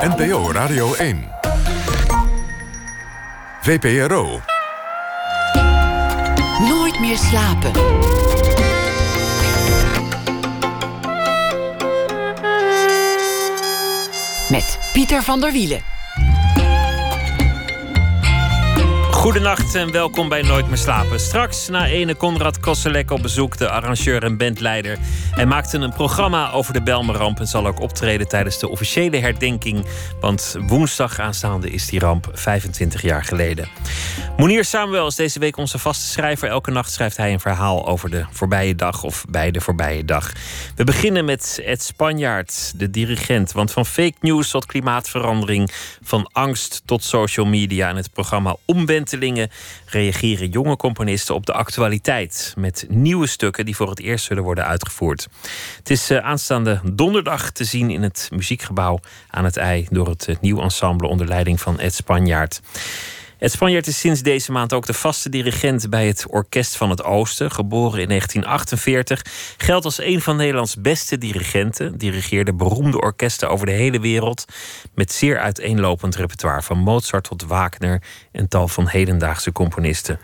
NPO Radio 1. VPRO. Nooit meer slapen. Met Pieter van der Wielen. Goedenacht en welkom bij Nooit meer slapen. Straks na ene Konrad Kosselek op bezoek, de arrangeur en bandleider. Hij maakte een programma over de Belmeramp en zal ook optreden tijdens de officiële herdenking. Want woensdag aanstaande is die ramp 25 jaar geleden. Monier Samuel is deze week onze vaste schrijver. Elke nacht schrijft hij een verhaal over de voorbije dag of bij de voorbije dag. We beginnen met Ed Spanjaard, de dirigent. Want van fake news tot klimaatverandering, van angst tot social media en het programma Omwenteling reageren jonge componisten op de actualiteit met nieuwe stukken die voor het eerst zullen worden uitgevoerd. Het is uh, aanstaande donderdag te zien in het muziekgebouw aan het IJ door het uh, nieuw ensemble onder leiding van Ed Spanjaard. Ed Spanjaard is sinds deze maand ook de vaste dirigent bij het Orkest van het Oosten. Geboren in 1948. Geldt als een van Nederlands beste dirigenten. Dirigeerde beroemde orkesten over de hele wereld. Met zeer uiteenlopend repertoire. Van Mozart tot Wagner en tal van hedendaagse componisten.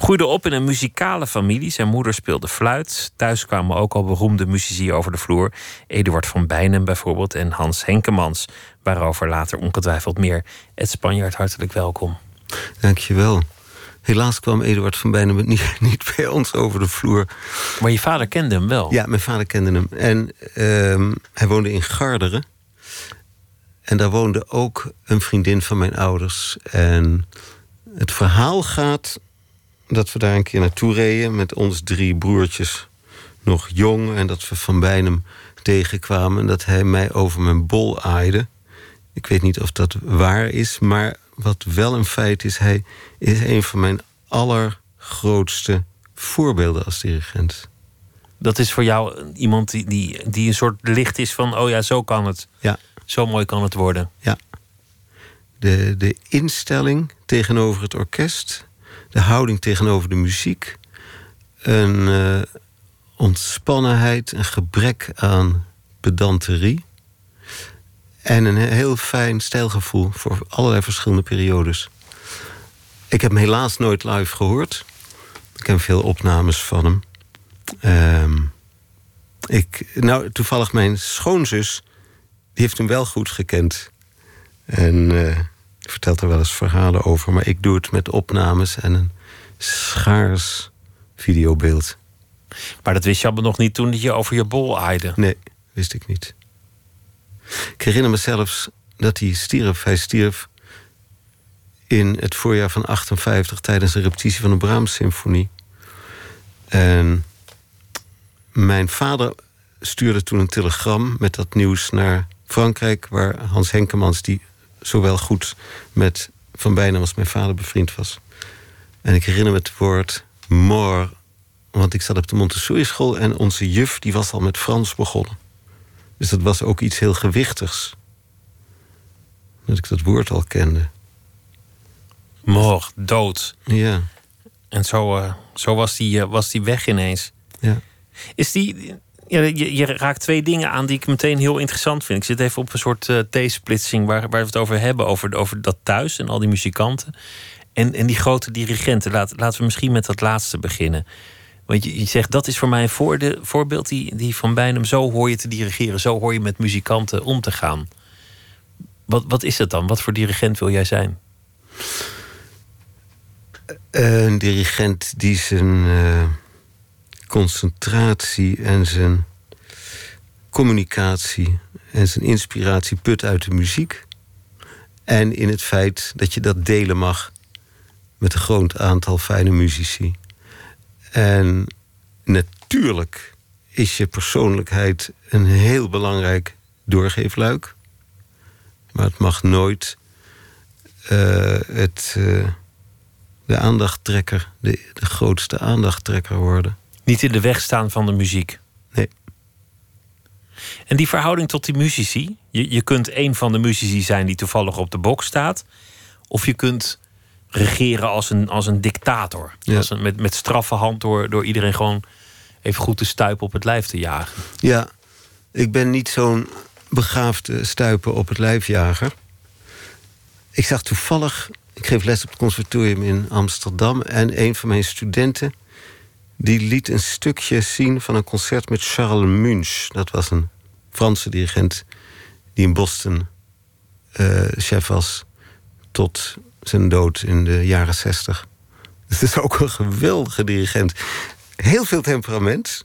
Groeide op in een muzikale familie. Zijn moeder speelde fluit. Thuis kwamen ook al beroemde muzici over de vloer. Eduard van Bijnen bijvoorbeeld en Hans Henkemans. Waarover later ongetwijfeld meer. Ed Spanjaard, hartelijk welkom. Dankjewel. Helaas kwam Eduard van Bijnem niet, niet bij ons over de vloer. Maar je vader kende hem wel? Ja, mijn vader kende hem. En uh, hij woonde in Garderen. En daar woonde ook een vriendin van mijn ouders. En het verhaal gaat dat we daar een keer naartoe reden... met ons drie broertjes, nog jong. En dat we Van Bijnem tegenkwamen. En dat hij mij over mijn bol aaide. Ik weet niet of dat waar is, maar wat wel een feit is, hij is een van mijn allergrootste voorbeelden als dirigent. Dat is voor jou iemand die, die, die een soort licht is van: oh ja, zo kan het. Ja. Zo mooi kan het worden. Ja. De, de instelling tegenover het orkest, de houding tegenover de muziek, een uh, ontspannenheid, een gebrek aan pedanterie. En een heel fijn stijlgevoel voor allerlei verschillende periodes. Ik heb hem helaas nooit live gehoord. Ik heb veel opnames van hem. Um, ik, nou, toevallig mijn schoonzus... die heeft hem wel goed gekend. En uh, vertelt er wel eens verhalen over. Maar ik doe het met opnames en een schaars videobeeld. Maar dat wist je allemaal nog niet toen je over je bol aaide? Nee, wist ik niet. Ik herinner me zelfs dat hij stierf. Hij stierf in het voorjaar van 58 tijdens de repetitie van de Brahms-symfonie. En mijn vader stuurde toen een telegram met dat nieuws naar Frankrijk, waar Hans Henkemans, die zowel goed met Van Bijna als mijn vader bevriend was. En ik herinner me het woord mort, want ik zat op de Montessori-school en onze juf die was al met Frans begonnen. Dus dat was ook iets heel gewichtigs. Dat ik dat woord al kende. Mort, dood. Ja. En zo, uh, zo was, die, uh, was die weg ineens. Ja. Is die. Ja, je, raakt twee dingen aan die ik meteen heel interessant vind. Ik zit even op een soort uh, T-splitsing waar, waar we het over hebben. Over, over dat thuis en al die muzikanten. En, en die grote dirigenten. Laat, laten we misschien met dat laatste beginnen. Want je, zegt, dat is voor mij een voorbeeld die, die van Bijnem. Zo hoor je te dirigeren, zo hoor je met muzikanten om te gaan. Wat, wat is het dan? Wat voor dirigent wil jij zijn? Een dirigent die zijn uh, concentratie en zijn communicatie en zijn inspiratie put uit de muziek. En in het feit dat je dat delen mag met een groot aantal fijne muzici. En natuurlijk is je persoonlijkheid een heel belangrijk doorgeefluik. Maar het mag nooit uh, het, uh, de aandachttrekker, de, de grootste aandachttrekker worden. Niet in de weg staan van de muziek. Nee. En die verhouding tot die muzici. Je, je kunt een van de muzici zijn die toevallig op de bok staat. Of je kunt regeren als een, als een dictator. Ja. Als een, met, met straffe hand door, door iedereen gewoon even goed te stuipen op het lijf te jagen. Ja, ik ben niet zo'n begaafde stuipen op het lijfjager. Ik zag toevallig, ik geef les op het conservatorium in Amsterdam... en een van mijn studenten die liet een stukje zien van een concert met Charles Munch. Dat was een Franse dirigent die in Boston uh, chef was tot zijn dood in de jaren zestig. Het is ook een geweldige dirigent. Heel veel temperament.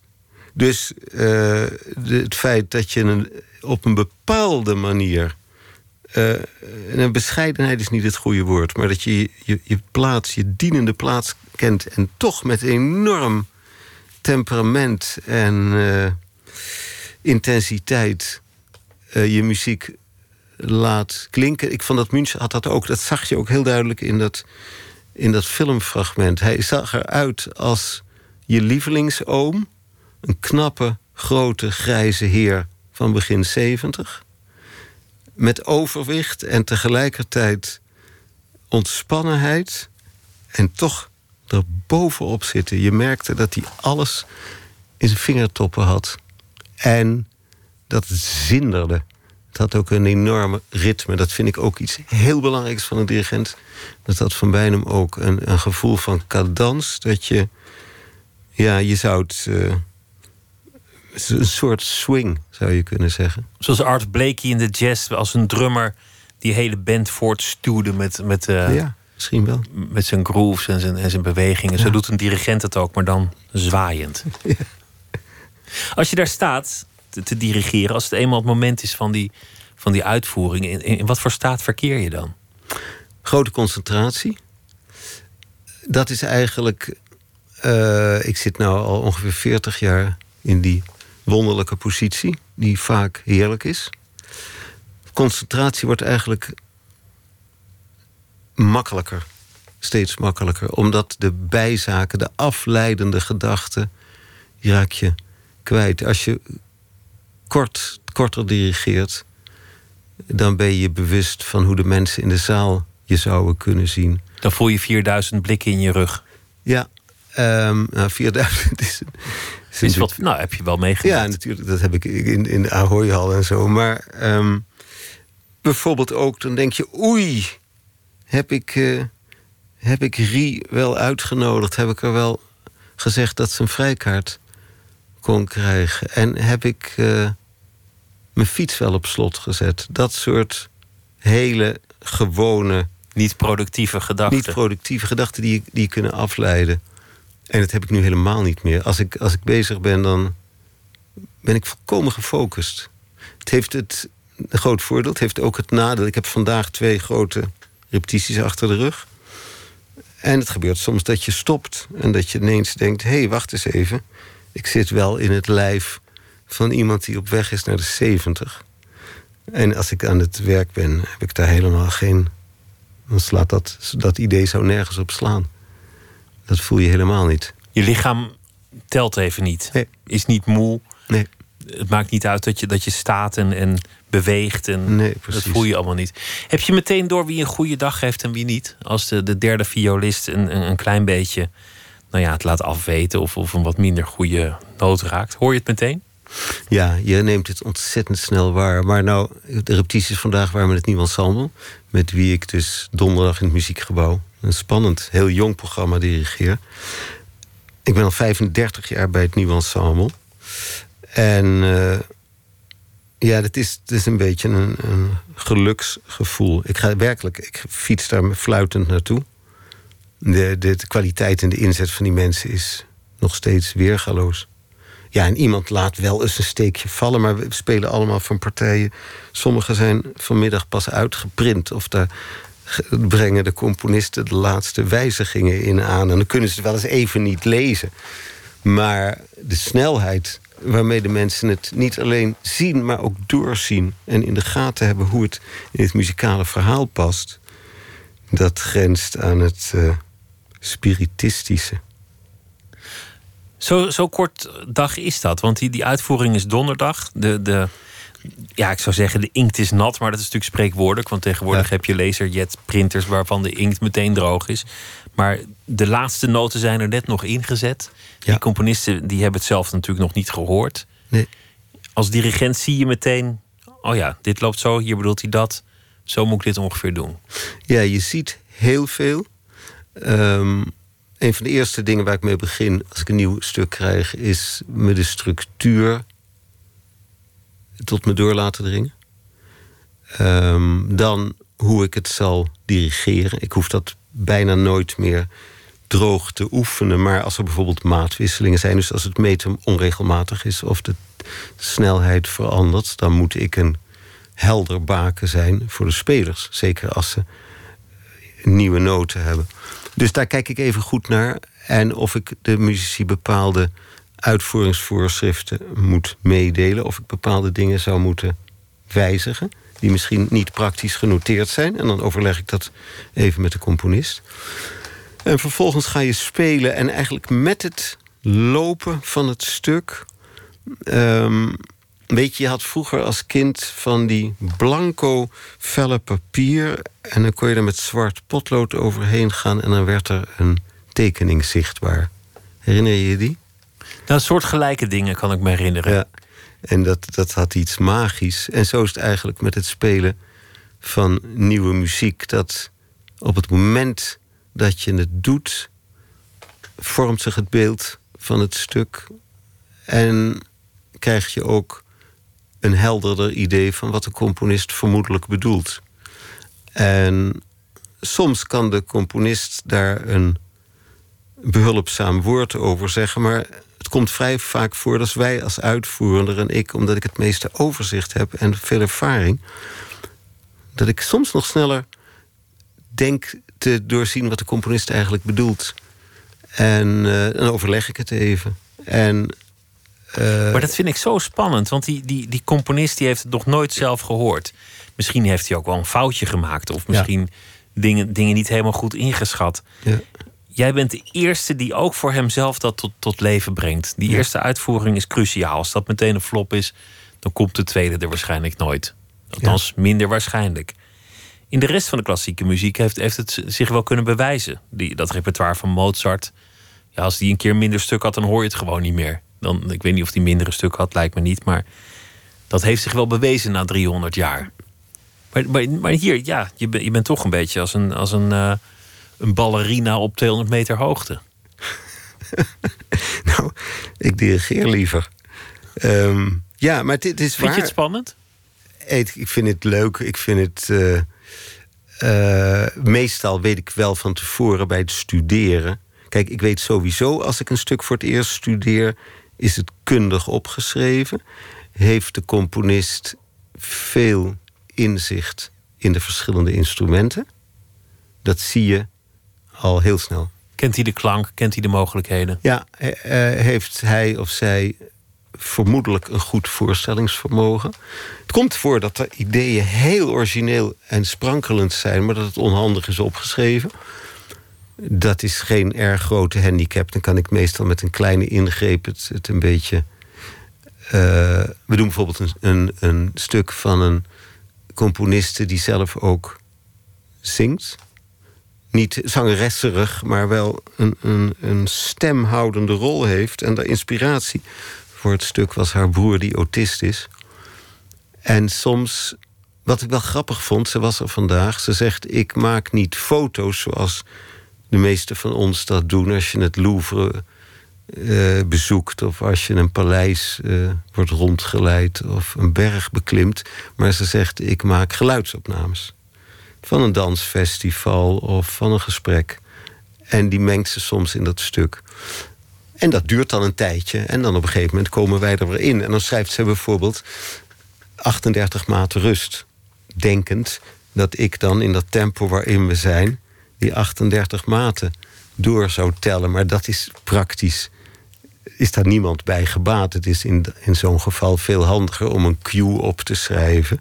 Dus uh, het feit dat je een, op een bepaalde manier. Uh, een bescheidenheid is niet het goede woord, maar dat je, je je plaats, je dienende plaats kent en toch met enorm temperament en uh, intensiteit je muziek laat klinken. Ik vond dat München had dat ook. Dat zag je ook heel duidelijk in dat, in dat filmfragment. Hij zag eruit als je lievelingsoom. Een knappe, grote, grijze heer van begin 70. Met overwicht en tegelijkertijd ontspannenheid. En toch er bovenop zitten. Je merkte dat hij alles in zijn vingertoppen had. En dat het zinderde. Het had ook een enorme ritme. Dat vind ik ook iets heel belangrijks van een dirigent. Dat had van Bijnem ook een, een gevoel van cadans. Dat je, ja, je zou het. Uh, een soort swing, zou je kunnen zeggen. Zoals Art Blakey in de jazz, als een drummer die hele band voortstuwde met. met uh, ja, misschien wel. Met zijn grooves en zijn, en zijn bewegingen. Zo doet een dirigent het ook, maar dan zwaaiend. Ja. Als je daar staat, te, dirigeren als het eenmaal het moment is van die, van die uitvoering? In, in wat voor staat verkeer je dan? Grote concentratie. Dat is eigenlijk. Uh, ik zit nu al ongeveer 40 jaar in die wonderlijke positie, die vaak heerlijk is. Concentratie wordt eigenlijk makkelijker, steeds makkelijker, omdat de bijzaken, de afleidende gedachten, die raak je kwijt. Als je kort, korter dirigeert, dan ben je bewust van hoe de mensen in de zaal je zouden kunnen zien. Dan voel je 4000 blikken in je rug. Ja, um, nou, 4000 is. is wat, nou, heb je wel meegemaakt. Ja, natuurlijk. Dat heb ik in, in de Ahoy-hal en zo. Maar um, bijvoorbeeld ook, dan denk je: oei, heb ik, uh, heb ik Rie wel uitgenodigd? Heb ik er wel gezegd dat ze een vrijkaart kon krijgen. En heb ik uh, mijn fiets wel op slot gezet. Dat soort hele gewone. Niet productieve gedachten. Niet productieve gedachten die, die kunnen afleiden. En dat heb ik nu helemaal niet meer. Als ik, als ik bezig ben, dan ben ik volkomen gefocust. Het heeft het een groot voordeel. Het heeft ook het nadeel. Ik heb vandaag twee grote repetities achter de rug. En het gebeurt soms dat je stopt en dat je ineens denkt: hé, hey, wacht eens even ik zit wel in het lijf van iemand die op weg is naar de 70. En als ik aan het werk ben, heb ik daar helemaal geen. Dan slaat dat, dat idee zo nergens op slaan. Dat voel je helemaal niet. Je lichaam telt even niet. Nee. Is niet moe. Nee. Het maakt niet uit dat je, dat je staat en, en beweegt. En nee, dat voel je allemaal niet. Heb je meteen door wie een goede dag heeft en wie niet? Als de, de derde violist een, een, klein beetje nou ja, het laat afweten of, of een wat minder goede noot raakt. Hoor je het meteen? Ja, je neemt het ontzettend snel waar. Maar nou, de repetities vandaag waren met het Nieuw Ensemble. Met wie ik dus donderdag in het muziekgebouw... een spannend, heel jong programma dirigeer. Ik ben al 35 jaar bij het Nieuw Ensemble. En uh, ja, dat is, het is een beetje een, een geluksgevoel. Ik ga werkelijk, ik fiets daar fluitend naartoe de, de, de, kwaliteit en de inzet van die mensen is nog steeds weergaloos. Ja, en iemand laat wel eens een steekje vallen, maar we spelen allemaal van partijen. Sommige zijn vanmiddag pas uitgeprint of daar brengen de componisten de laatste wijzigingen in aan. En dan kunnen ze het wel eens even niet lezen. Maar de snelheid waarmee de mensen het niet alleen zien, maar ook doorzien en in de gaten hebben hoe het in het muzikale verhaal past, dat grenst aan het uh, spiritistische. Zo, zo kort dag is dat, want die, die uitvoering is donderdag. De, de, ja, ik zou zeggen, de inkt is nat, maar dat is natuurlijk spreekwoordelijk. Want tegenwoordig heb je laserjet printers waarvan de inkt meteen droog is. Maar de laatste noten zijn er net nog ingezet. Die componisten die hebben het zelf natuurlijk nog niet gehoord. Nee. Als dirigent zie je meteen oh ja, dit loopt zo, hier bedoelt hij dat. Zo moet ik dit ongeveer doen. Ja, je ziet heel veel. Um, een van de eerste dingen waar ik mee begin als ik een nieuw stuk krijg, is me de structuur tot me door laten dringen. Um, dan hoe ik het zal dirigeren. Ik hoef dat bijna nooit meer droog te oefenen. Maar als er bijvoorbeeld maatwisselingen zijn, dus als het meten onregelmatig is of de snelheid verandert, dan moet ik een helder baken zijn voor de spelers. Zeker als ze nieuwe noten hebben. Dus daar kijk ik even goed naar. En of ik de muzici bepaalde uitvoeringsvoorschriften moet meedelen. Of ik bepaalde dingen zou moeten wijzigen. Die misschien niet praktisch genoteerd zijn. En dan overleg ik dat even met de componist. En vervolgens ga je spelen. En eigenlijk met het lopen van het stuk. Um, weet je, je had vroeger als kind van die blanco felle papier. En dan kon je er met zwart potlood overheen gaan. En dan werd er een tekening zichtbaar. Herinner je je die? Nou, een soort gelijke dingen kan ik me herinneren. Ja, en dat, dat had iets magisch. En zo is het eigenlijk met het spelen van nieuwe muziek. Dat op het moment dat je het doet, vormt zich het beeld van het stuk. En krijg je ook een helderder idee van wat de componist vermoedelijk bedoelt. En soms kan de componist daar een behulpzaam woord over zeggen, maar het komt vrij vaak voor dat wij als uitvoerender en ik, omdat ik het meeste overzicht heb en veel ervaring, dat ik soms nog sneller denk te doorzien wat de componist eigenlijk bedoelt. En uh, dan overleg ik het even. En uh, maar dat vind ik zo spannend, want die, die, die componist die heeft het nog nooit zelf gehoord. Misschien heeft hij ook wel een foutje gemaakt, of misschien dingen, dingen niet helemaal goed ingeschat. Ja. Jij bent de eerste die ook voor hemzelf dat tot, tot leven brengt. Die eerste uitvoering is cruciaal. Als dat meteen een flop is, dan komt de tweede er waarschijnlijk nooit. Althans, minder waarschijnlijk. In de rest van de klassieke muziek heeft, heeft het zich wel kunnen bewijzen. Die, dat repertoire van Mozart. Ja, als die een keer minder stuk had, dan hoor je het gewoon niet meer. Dan, ik weet niet of die mindere stuk had, lijkt me niet. Maar dat heeft zich wel bewezen na 300 jaar. Maar, maar, maar hier, ja, je, je bent toch een beetje als een, als een, uh, een ballerina op 200 meter hoogte. nou, ik dirigeer liever. Um, ja, maar dit is Vind je het spannend? Ik vind het leuk. Ik vind het... Uh, uh, meestal weet ik wel van tevoren bij het studeren. Kijk, ik weet sowieso als ik een stuk voor het eerst studeer is het kundig opgeschreven? Heeft de componist veel inzicht in de verschillende instrumenten? Dat zie je al heel snel. Kent hij de klank? Kent hij de mogelijkheden? Ja, eh, eh, heeft hij of zij vermoedelijk een goed voorstellingsvermogen. Het komt voor dat de ideeën heel origineel en sprankelend zijn, maar dat het onhandig is opgeschreven dat is geen erg grote handicap. Dan kan ik meestal met een kleine ingreep het, het een beetje. Uh, we doen bijvoorbeeld een, een, een, stuk van een componiste die zelf ook zingt. Niet zangeresserig, maar wel een, een, een stemhoudende rol heeft. En de inspiratie voor het stuk was haar broer die autist is. En soms, wat ik wel grappig vond, ze was er vandaag. Ze zegt: Ik maak niet foto's zoals de meeste van ons dat doen als je het Louvre uh, bezoekt of als je een paleis uh, wordt rondgeleid of een berg beklimt. Maar ze zegt: ik maak geluidsopnames van een dansfestival of van een gesprek. En die mengt ze soms in dat stuk. En dat duurt dan een tijdje. En dan op een gegeven moment komen wij er weer in. En dan schrijft ze bijvoorbeeld 38 maten rust. Denkend dat ik dan in dat tempo waarin we zijn die 38 maten door zou tellen. Maar dat is praktisch. Is daar niemand bij gebaat? Het is in, in zo'n geval veel handiger om een cue op te schrijven.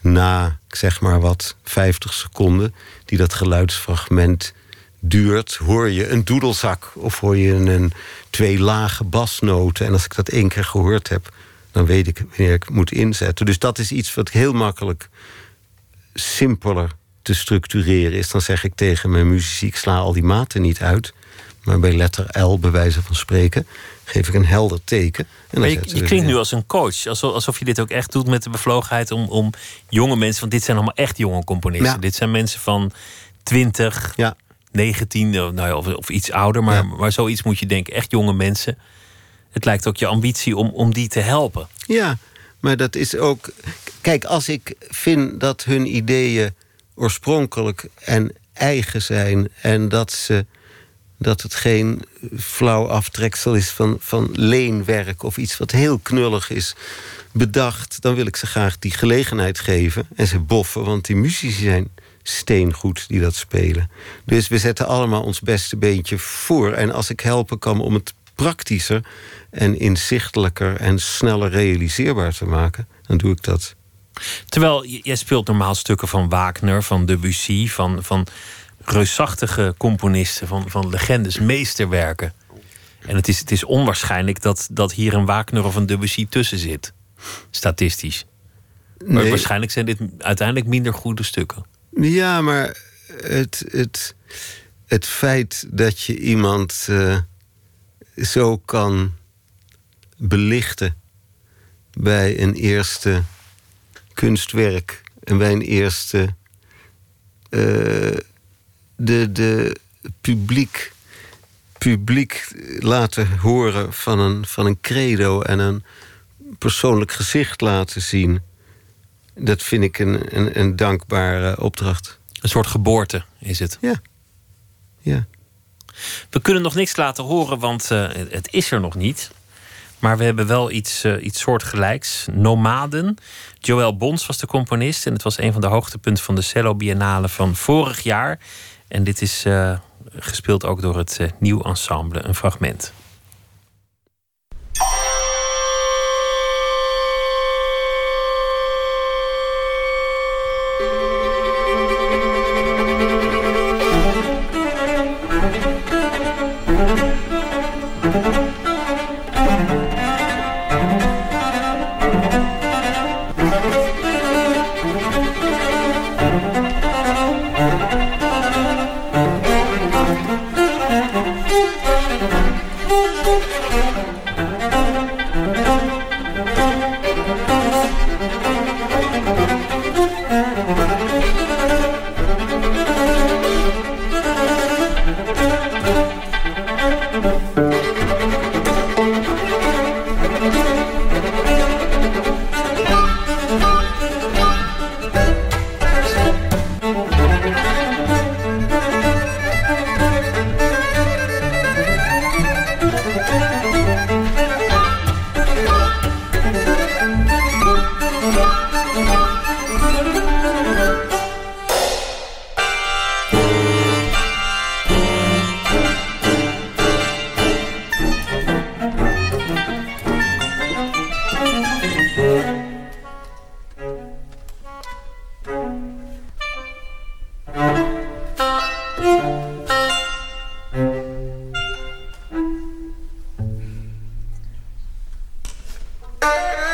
Na, zeg maar wat, 50 seconden, die dat geluidsfragment duurt, hoor je een doedelzak of hoor je een twee lage basnoten. En als ik dat één keer gehoord heb, dan weet ik wanneer ik moet inzetten. Dus dat is iets wat heel makkelijk simpeler te structureren is, dan zeg ik tegen mijn muziek: sla al die maten niet uit. Maar bij letter L, bij wijze van spreken, geef ik een helder teken. En maar je, je klinkt nu als een coach. Alsof, alsof je dit ook echt doet met de bevlogenheid om, om jonge mensen... want dit zijn allemaal echt jonge componisten. Dit zijn mensen van 20, ja. 19 nou ja, of, of, iets ouder. Maar, maar zoiets moet je denken. Echt jonge mensen. Het lijkt ook je ambitie om, om die te helpen. Ja, maar dat is ook... Kijk, als ik vind dat hun ideeën oorspronkelijk en eigen zijn... en dat, ze, dat het geen flauw aftreksel is van, van leenwerk... of iets wat heel knullig is bedacht... dan wil ik ze graag die gelegenheid geven en ze boffen... want die muzici zijn steengoed die dat spelen. Dus we zetten allemaal ons beste beentje voor. En als ik helpen kan om het praktischer en inzichtelijker en sneller realiseerbaar te maken, dan doe ik dat. Terwijl jij speelt normaal stukken van Wagner, van Debussy, van, van reusachtige componisten, van, van legendes, meesterwerken. En het is, het is onwaarschijnlijk dat, dat hier een Wagner of een Debussy tussen zit, statistisch. Maar waarschijnlijk zijn dit uiteindelijk minder goede stukken. Ja, maar het, het, het feit dat je iemand uh, zo kan belichten bij een eerste kunstwerk en bij een eerste uh, de, de publiek, publiek laten horen van een, van een credo en een persoonlijk gezicht laten zien. Dat vind ik een, een, een dankbare opdracht. Een soort geboorte is het. Ja. ja. We kunnen nog niks laten horen, want uh, het is er nog niet. Maar we hebben wel iets, uh, iets soortgelijks. Nomaden. Joël Bons was de componist. En het was een van de hoogtepunten van de Cello Biennale van vorig jaar. En dit is uh, gespeeld ook door het uh, nieuw ensemble. Een fragment. Uh-huh.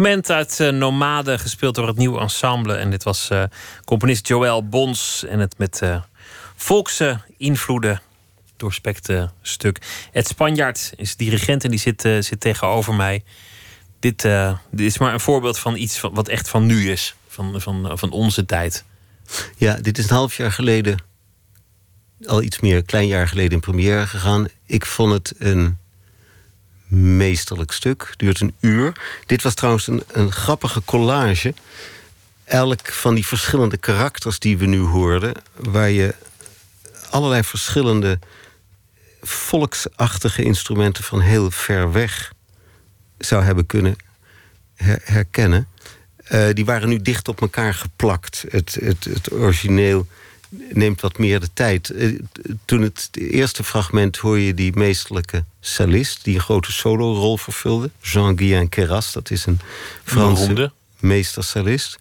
Fragment uit uh, Nomade, gespeeld door het nieuwe ensemble. En dit was uh, componist Joël Bons. En het met uh, volkse invloeden doorspekte stuk. Ed Spanjaard is dirigent en die zit, zit tegenover mij. Dit, dit, is maar een voorbeeld van iets wat echt van nu is. Van, van, van onze tijd. Ja, dit is een half jaar geleden. Al iets meer, een klein jaar geleden in première gegaan. Ik vond het een meesterlijk stuk. Duurt een uur. Dit was trouwens een, een grappige collage. Elk van die verschillende karakters die we nu hoorden, waar je allerlei verschillende volksachtige instrumenten van heel ver weg zou hebben kunnen herkennen. Uh, die waren nu dicht op elkaar geplakt. Het, het, het origineel neemt wat meer de tijd. Uh, toen het eerste fragment hoor je die meesterlijke cellist... die een grote solorol vervulde. Jean-Guillain Keras, dat is een Franse meestercellist.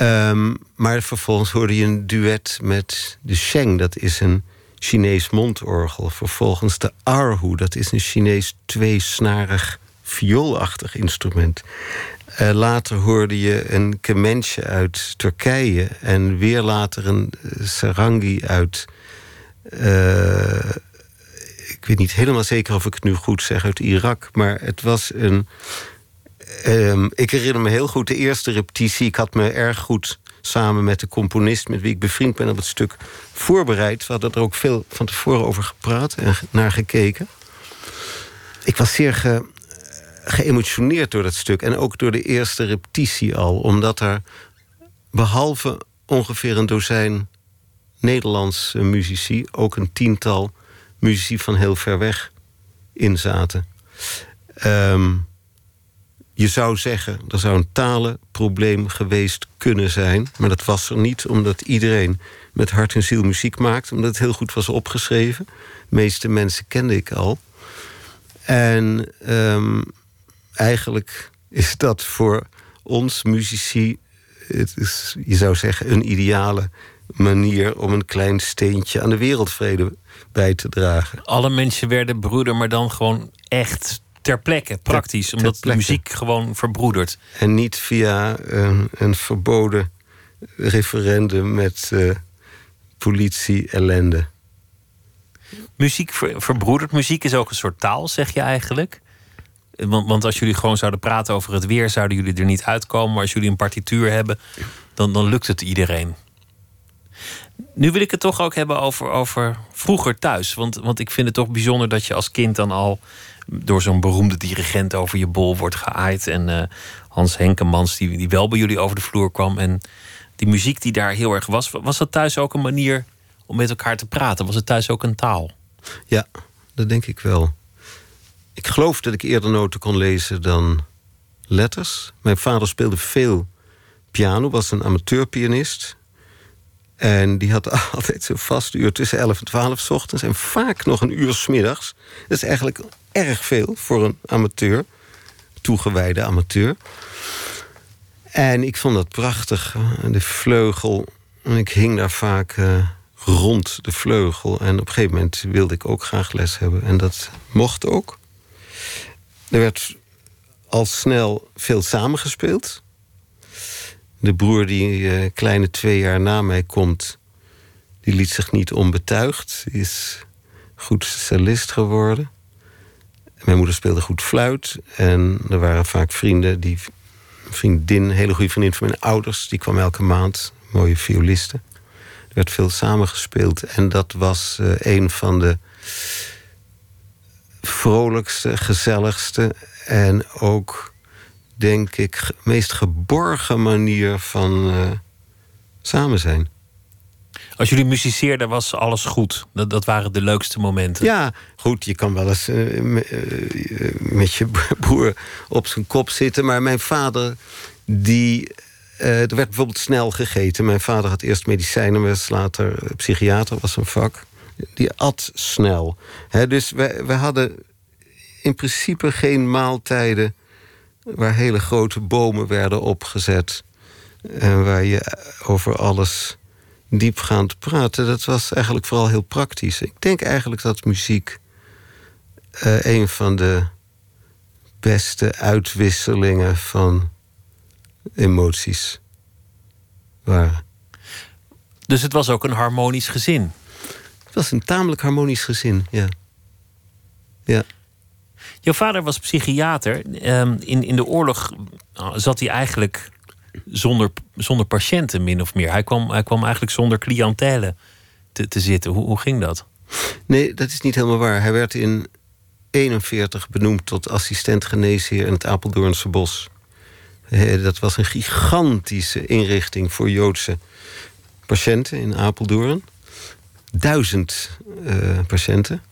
Um, maar vervolgens hoorde je een duet met de Sheng. Dat is een Chinees mondorgel. Vervolgens de Arhu, dat is een Chinees tweesnarig vioolachtig instrument. Uh, later hoorde je een kemenche uit Turkije. En weer later een uh, sarangi uit... Uh, ik weet niet helemaal zeker of ik het nu goed zeg, uit Irak. Maar het was een... Um, ik herinner me heel goed de eerste repetitie. Ik had me erg goed samen met de componist... met wie ik bevriend ben op het stuk voorbereid. We hadden er ook veel van tevoren over gepraat en naar gekeken. Ik was zeer ge, geëmotioneerd door dat stuk. En ook door de eerste repetitie al. Omdat er behalve ongeveer een dozijn Nederlandse muzici... ook een tiental muzici van heel ver weg in zaten. Um, je zou zeggen, er zou een talenprobleem geweest kunnen zijn... maar dat was er niet, omdat iedereen met hart en ziel muziek maakt... omdat het heel goed was opgeschreven. De meeste mensen kende ik al. En um, eigenlijk is dat voor ons muzici, het is, je zou zeggen, een ideale manier om een klein steentje aan de wereldvrede bij te dragen. Alle mensen werden broeder, maar dan gewoon echt ter plekke, praktisch, ter, omdat de muziek gewoon verbroedert. En niet via een, een verboden referendum met uh, politie-ellende. Muziek ver, verbroedert. Muziek is ook een soort taal, zeg je eigenlijk? Want, want als jullie gewoon zouden praten over het weer, zouden jullie er niet uitkomen. Maar als jullie een partituur hebben, dan, dan lukt het iedereen. Nu wil ik het toch ook hebben over, over vroeger thuis. Want, want ik vind het toch bijzonder dat je als kind dan al door zo'n beroemde dirigent over je bol wordt geaaid. En uh, Hans Henkemans, die, die wel bij jullie over de vloer kwam. En die muziek die daar heel erg was. Was dat thuis ook een manier om met elkaar te praten? Was het thuis ook een taal? Ja, dat denk ik wel. Ik geloof dat ik eerder noten kon lezen dan letters. Mijn vader speelde veel piano, was een amateurpianist. En die had altijd zo'n vast uur tussen 11 en 12 s ochtends... en vaak nog een uur s middags. Dat is eigenlijk erg veel voor een amateur, toegewijde amateur. En ik vond dat prachtig, de vleugel. Ik hing daar vaak uh, rond de vleugel. En op een gegeven moment wilde ik ook graag les hebben. En dat mocht ook. Er werd al snel veel samengespeeld. De broer die uh, kleine twee jaar na mij komt... die liet zich niet onbetuigd. Is goed cellist geworden. Mijn moeder speelde goed fluit. En er waren vaak vrienden. Die vriendin, een hele goede vriendin van mijn ouders... die kwam elke maand, mooie violisten. Er werd veel samengespeeld. En dat was uh, een van de vrolijkste, gezelligste en ook, denk ik, meest geborgen manier van uh, samen zijn. Als jullie muziceerden, was alles goed. Dat, dat waren de leukste momenten. Ja, goed. Je kan wel eens uh, met je broer op zijn kop zitten. Maar mijn vader, die. Uh, er werd bijvoorbeeld snel gegeten. Mijn vader had eerst medicijnen, was later psychiater, was een vak die at snel. dus we, we hadden in principe geen maaltijden waar hele grote bomen werden opgezet. En waar je over alles diepgaand praatte. Dat was eigenlijk vooral heel praktisch. Ik denk eigenlijk dat muziek uh, een van de beste uitwisselingen van emoties waren. Dus het was ook een harmonisch gezin? Het was een tamelijk harmonisch gezin, ja. Ja. Jouw vader was psychiater. Ehm, in, in de oorlog eh, zat hij eigenlijk zonder, zonder patiënten, min of meer. Hij kwam, hij kwam eigenlijk zonder cliëntele te, te zitten. Hoe, hoe ging dat? Nee, dat is niet helemaal waar. Hij werd in 41 benoemd tot assistent geneesheer in het Apeldoornse bos. Dat was een gigantische inrichting voor Joodse patiënten in Apeldoorn. Duizend uh, patiënten.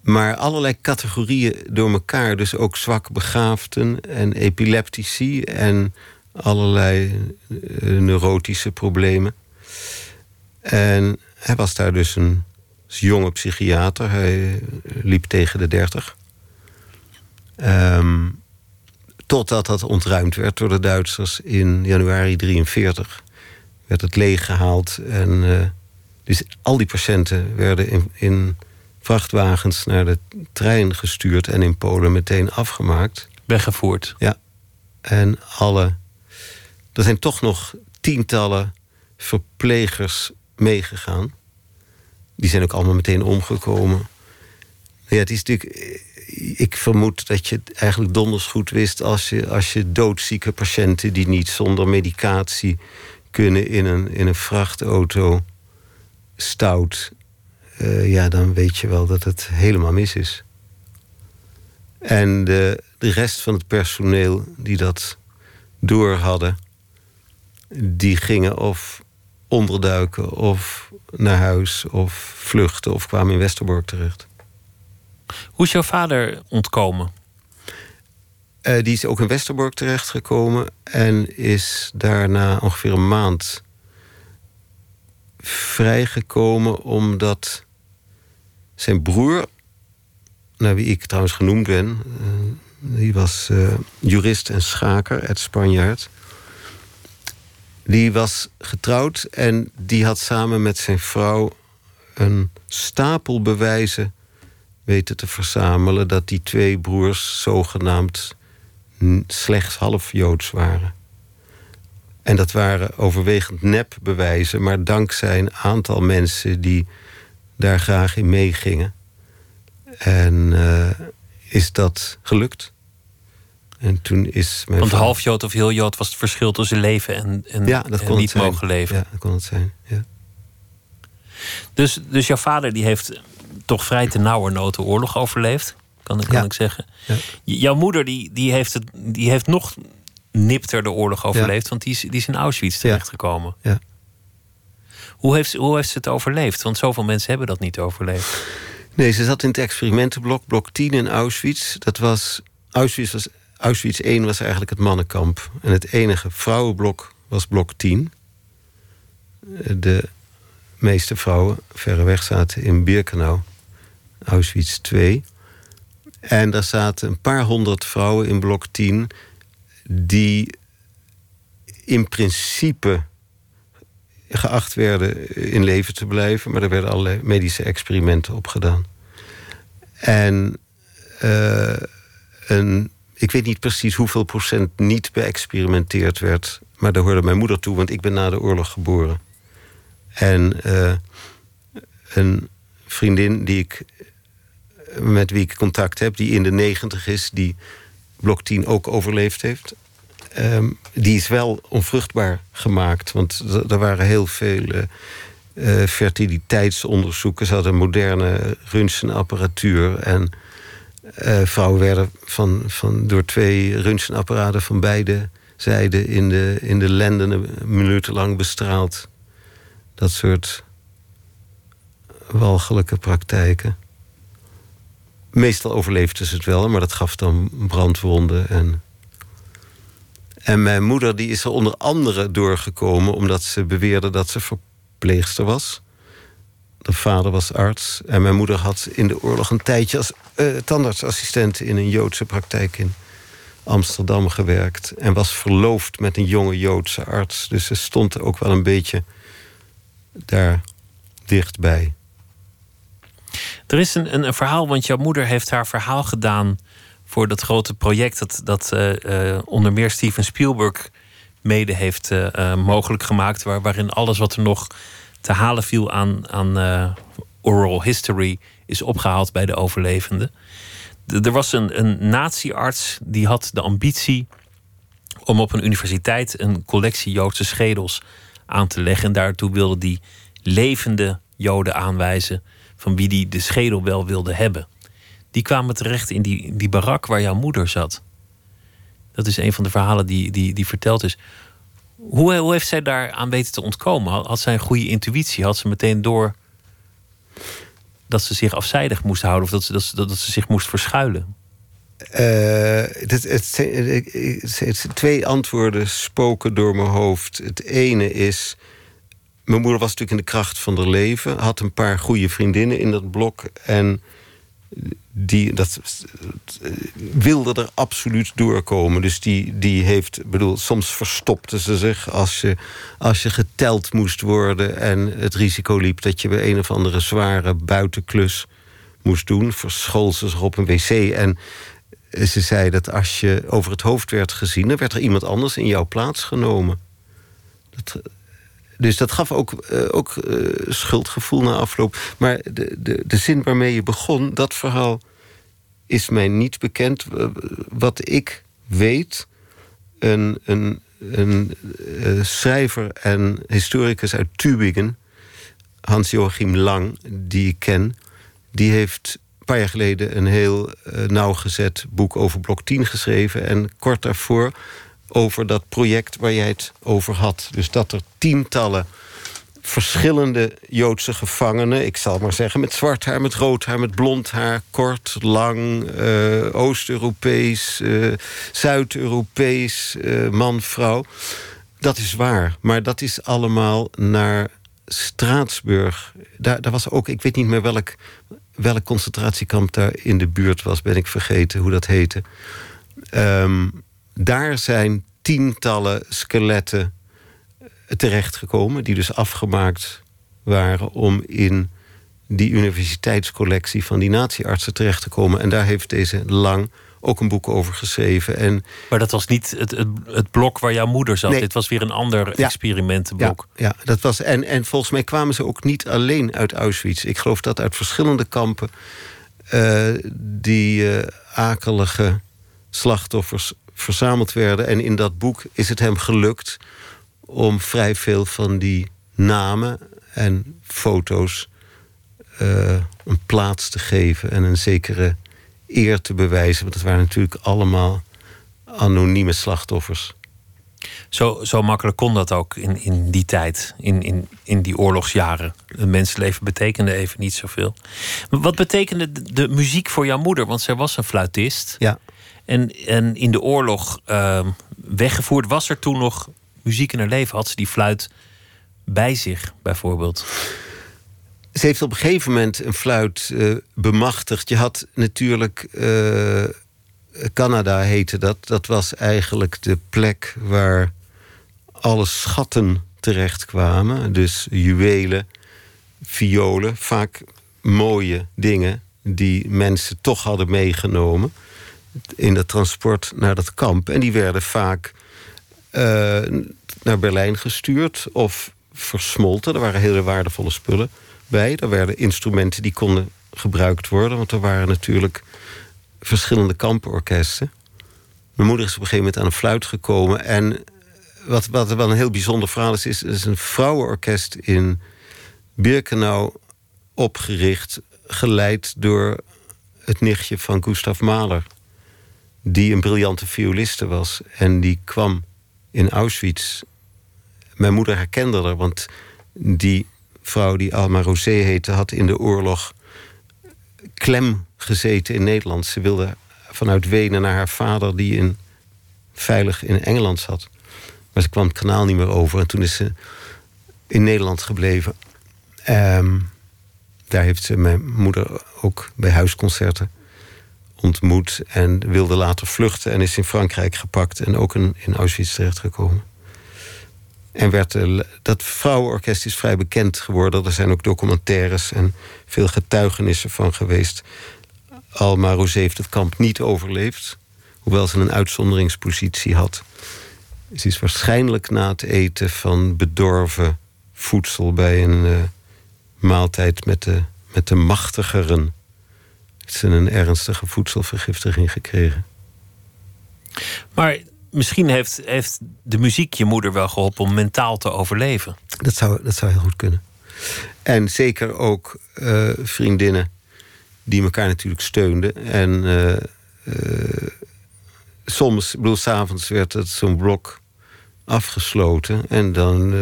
Maar allerlei categorieën door elkaar. Dus ook zwak begaafden en epileptici en allerlei uh, neurotische problemen. En hij was daar dus een jonge psychiater. Hij liep tegen de dertig. Um, totdat dat ontruimd werd door de Duitsers in januari 43. Werd het leeggehaald. En dus al die patiënten werden in, in vrachtwagens naar de trein gestuurd en in Polen meteen afgemaakt. Weggevoerd. Ja. En alle. Er zijn toch nog tientallen verplegers meegegaan. Die zijn ook allemaal meteen omgekomen. Ja, het is natuurlijk. Ik vermoed dat je het eigenlijk donders goed wist als je, als je doodzieke patiënten die niet zonder medicatie kunnen in een, in een vrachtauto stout uh, ja, dan weet je wel dat het helemaal mis is. En de, de rest van het personeel die dat door hadden, die gingen of onderduiken of naar huis of vluchten of kwamen in Westerbork terecht. Hoe is jouw vader ontkomen? Uh, die is ook in Westerbork terechtgekomen en is daarna ongeveer een maand vrijgekomen omdat zijn broer, naar wie ik trouwens genoemd ben, uh, die was uh, jurist en schaker uit Spanjaard. Die was getrouwd en die had samen met zijn vrouw een stapel bewijzen weten te verzamelen dat die twee broers zogenaamd slechts half joods waren. En dat waren overwegend nepbewijzen, maar dankzij een aantal mensen die daar graag in meegingen. En uh, is dat gelukt. En toen is mijn Want half Jood of heel Jood was het verschil tussen leven en, en, ja, dat en kon niet het mogen leven. Ja, dat kon het zijn. Ja. Dus, dus jouw vader die heeft toch vrij te nauwernood de oorlog overleefd, kan, kan Ja. ik zeggen. Ja. Jouw moeder die, die, heeft het, die heeft nog nipter de oorlog overleefd, want die is, die is in Auschwitz terechtgekomen. Ja. Hoe, heeft, ze- hoe heeft ze het overleefd? Want zoveel mensen hebben dat niet overleefd. Nee, ze zat in het experimentenblok, blok 10 in Auschwitz. Dat was, Auschwitz, was, Auschwitz 1 was eigenlijk het mannenkamp. En het enige vrouwenblok was blok 10. De meeste vrouwen verreweg zaten in Birkenau, Auschwitz 2. En daar zaten een paar honderd vrouwen in blok 10... die in principe geacht werden in leven te blijven. Maar er werden allerlei medische experimenten op gedaan. En eh, een, ik weet niet precies hoeveel procent niet beëxperimenteerd werd. Maar daar hoorde mijn moeder toe, want ik ben na de oorlog geboren. En eh, een vriendin die ik, met wie ik contact heb, die in de negentig is, die blok 10 ook overleefd heeft. Ehm, die is wel onvruchtbaar gemaakt. Want er- waren heel veel eh, fertiliteitsonderzoeken. Ze hadden moderne röntgenapparatuur. En eh, vrouwen werden van, van, door twee röntgenapparaten van beide zijden in de, in de lenden minutenlang bestraald. Dat soort walgelijke praktijken. Meestal overleefden ze het wel, maar dat gaf dan brandwonden en en mijn moeder die is er onder andere doorgekomen omdat ze beweerde dat ze verpleegster was. De vader was arts en mijn moeder had in de oorlog een tijdje als eh, tandartsassistent in een Joodse praktijk in Amsterdam gewerkt. En was verloofd met een jonge Joodse arts. Dus ze stond ook wel een beetje daar dichtbij. Er is een, een, verhaal, want jouw moeder heeft haar verhaal gedaan voor dat grote project dat, dat eh, eh, onder meer Steven Spielberg mede heeft eh, mogelijk gemaakt. Waar, waarin alles wat er nog te halen viel aan, aan oral history is opgehaald bij de overlevenden. er was een, een natiearts die had de ambitie om op een universiteit een collectie Joodse schedels aan te leggen. En daartoe wilde die levende Joden aanwijzen van wie die de schedel wel wilde hebben. Die kwamen terecht in die, die barak waar jouw moeder zat. Dat is een van de verhalen die, die, die verteld is. Hoe, hoe heeft zij daar aan weten te ontkomen? Had, zij een goede intuïtie? Had ze meteen door dat ze zich afzijdig moest houden of dat ze, dat ze, dat ze zich moest verschuilen? Uh, het, het, het, twee antwoorden spoken door mijn hoofd. Het ene is. Mijn moeder was natuurlijk in de kracht van haar leven, had een paar goede vriendinnen in dat blok. En die dat, wilde er absoluut doorkomen. Dus die, die heeft, bedoel, soms verstopte ze zich als je, als je geteld moest worden en het risico liep dat je bij een of andere zware buitenklus moest doen. Verschool ze zich op een wc. En ze zei dat als je over het hoofd werd gezien, dan werd er iemand anders in jouw plaats genomen. Dat, dus dat gaf ook, uh, ook uh, schuldgevoel na afloop. Maar de, de, de zin waarmee je begon, dat verhaal is mij niet bekend. Wat ik weet, een, een, een uh, schrijver en historicus uit Tübingen, Hans-Joachim Lang, die ik ken, die heeft een paar jaar geleden een heel nauwgezet boek over blok 10 geschreven. En kort daarvoor over dat project waar jij het over had. Dus dat er tientallen verschillende Joodse gevangenen... ik zal maar zeggen, met zwart haar, met rood haar, met blond haar... kort, lang, uh, Oost-Europees, uh, Zuid-Europees, uh, man, vrouw. Dat is waar, maar dat is allemaal naar Straatsburg. Daar, daar was ook, ik weet niet meer welk, welk concentratiekamp daar in de buurt was... ben ik vergeten hoe dat heette... Um, daar zijn tientallen skeletten terechtgekomen, die dus afgemaakt waren om in die universiteitscollectie van die natieartsen terecht te komen. En daar heeft deze Lang ook een boek over geschreven. En maar dat was niet het, het, het blok waar jouw moeder zat. Dit was weer een ander experimentenblok. Ja, ja, dat was, en, en volgens mij kwamen ze ook niet alleen uit Auschwitz. Ik geloof dat uit verschillende kampen uh, die uh, akelige slachtoffers verzameld werden. En in dat boek is het hem gelukt om vrij veel van die namen en foto's uh, een plaats te geven en een zekere eer te bewijzen. Want het waren natuurlijk allemaal anonieme slachtoffers. Zo, zo makkelijk kon dat ook in, in die tijd, in, in, in die oorlogsjaren. Een mensenleven betekende even niet zoveel. Wat betekende de, de muziek voor jouw moeder? Want zij was een fluitist. Ja. En, en in de oorlog uh, weggevoerd, was er toen nog muziek in haar leven? Had ze die fluit bij zich, bijvoorbeeld? Ze heeft op een gegeven moment een fluit uh, bemachtigd. Je had natuurlijk. Uh, Canada heette dat. Dat was eigenlijk de plek waar alle schatten terechtkwamen. Dus juwelen, violen, vaak mooie dingen die mensen toch hadden meegenomen in dat transport naar dat kamp. En die werden vaak uh, naar Berlijn gestuurd of versmolten. Er waren hele waardevolle spullen bij. Er werden instrumenten die konden gebruikt worden, want er waren natuurlijk verschillende kamporkesten. Mijn moeder is op een gegeven moment aan een fluit gekomen. En wat, wat wel een heel bijzonder verhaal is, is, is een vrouwenorkest in Birkenau opgericht, geleid door het nichtje van Gustav Mahler die een briljante violiste was. En die kwam in Auschwitz. Mijn moeder herkende haar, want die vrouw die Alma Rosé heette... had in de oorlog klem gezeten in Nederland. Ze wilde vanuit Wenen naar haar vader... die in, veilig in Engeland zat. Maar ze kwam het kanaal niet meer over. En toen is ze in Nederland gebleven. Um, daar heeft ze mijn moeder ook bij huisconcerten ontmoet en wilde later vluchten en is in Frankrijk gepakt en ook in, Auschwitz terechtgekomen. En werd, dat vrouwenorkest is vrij bekend geworden. Er zijn ook documentaires en veel getuigenissen van geweest. Alma Rosé heeft het kamp niet overleefd. Hoewel ze een uitzonderingspositie had. Ze is waarschijnlijk na het eten van bedorven voedsel bij een uh, maaltijd met de, met de machtigeren. Heeft ze een ernstige voedselvergiftiging gekregen. Maar misschien heeft, heeft de muziek je moeder wel geholpen om mentaal te overleven. Dat zou, dat zou heel goed kunnen. En zeker ook uh, vriendinnen die elkaar natuurlijk steunden. En uh, uh, soms, ik bedoel, s'avonds werd het zo'n blok afgesloten. En dan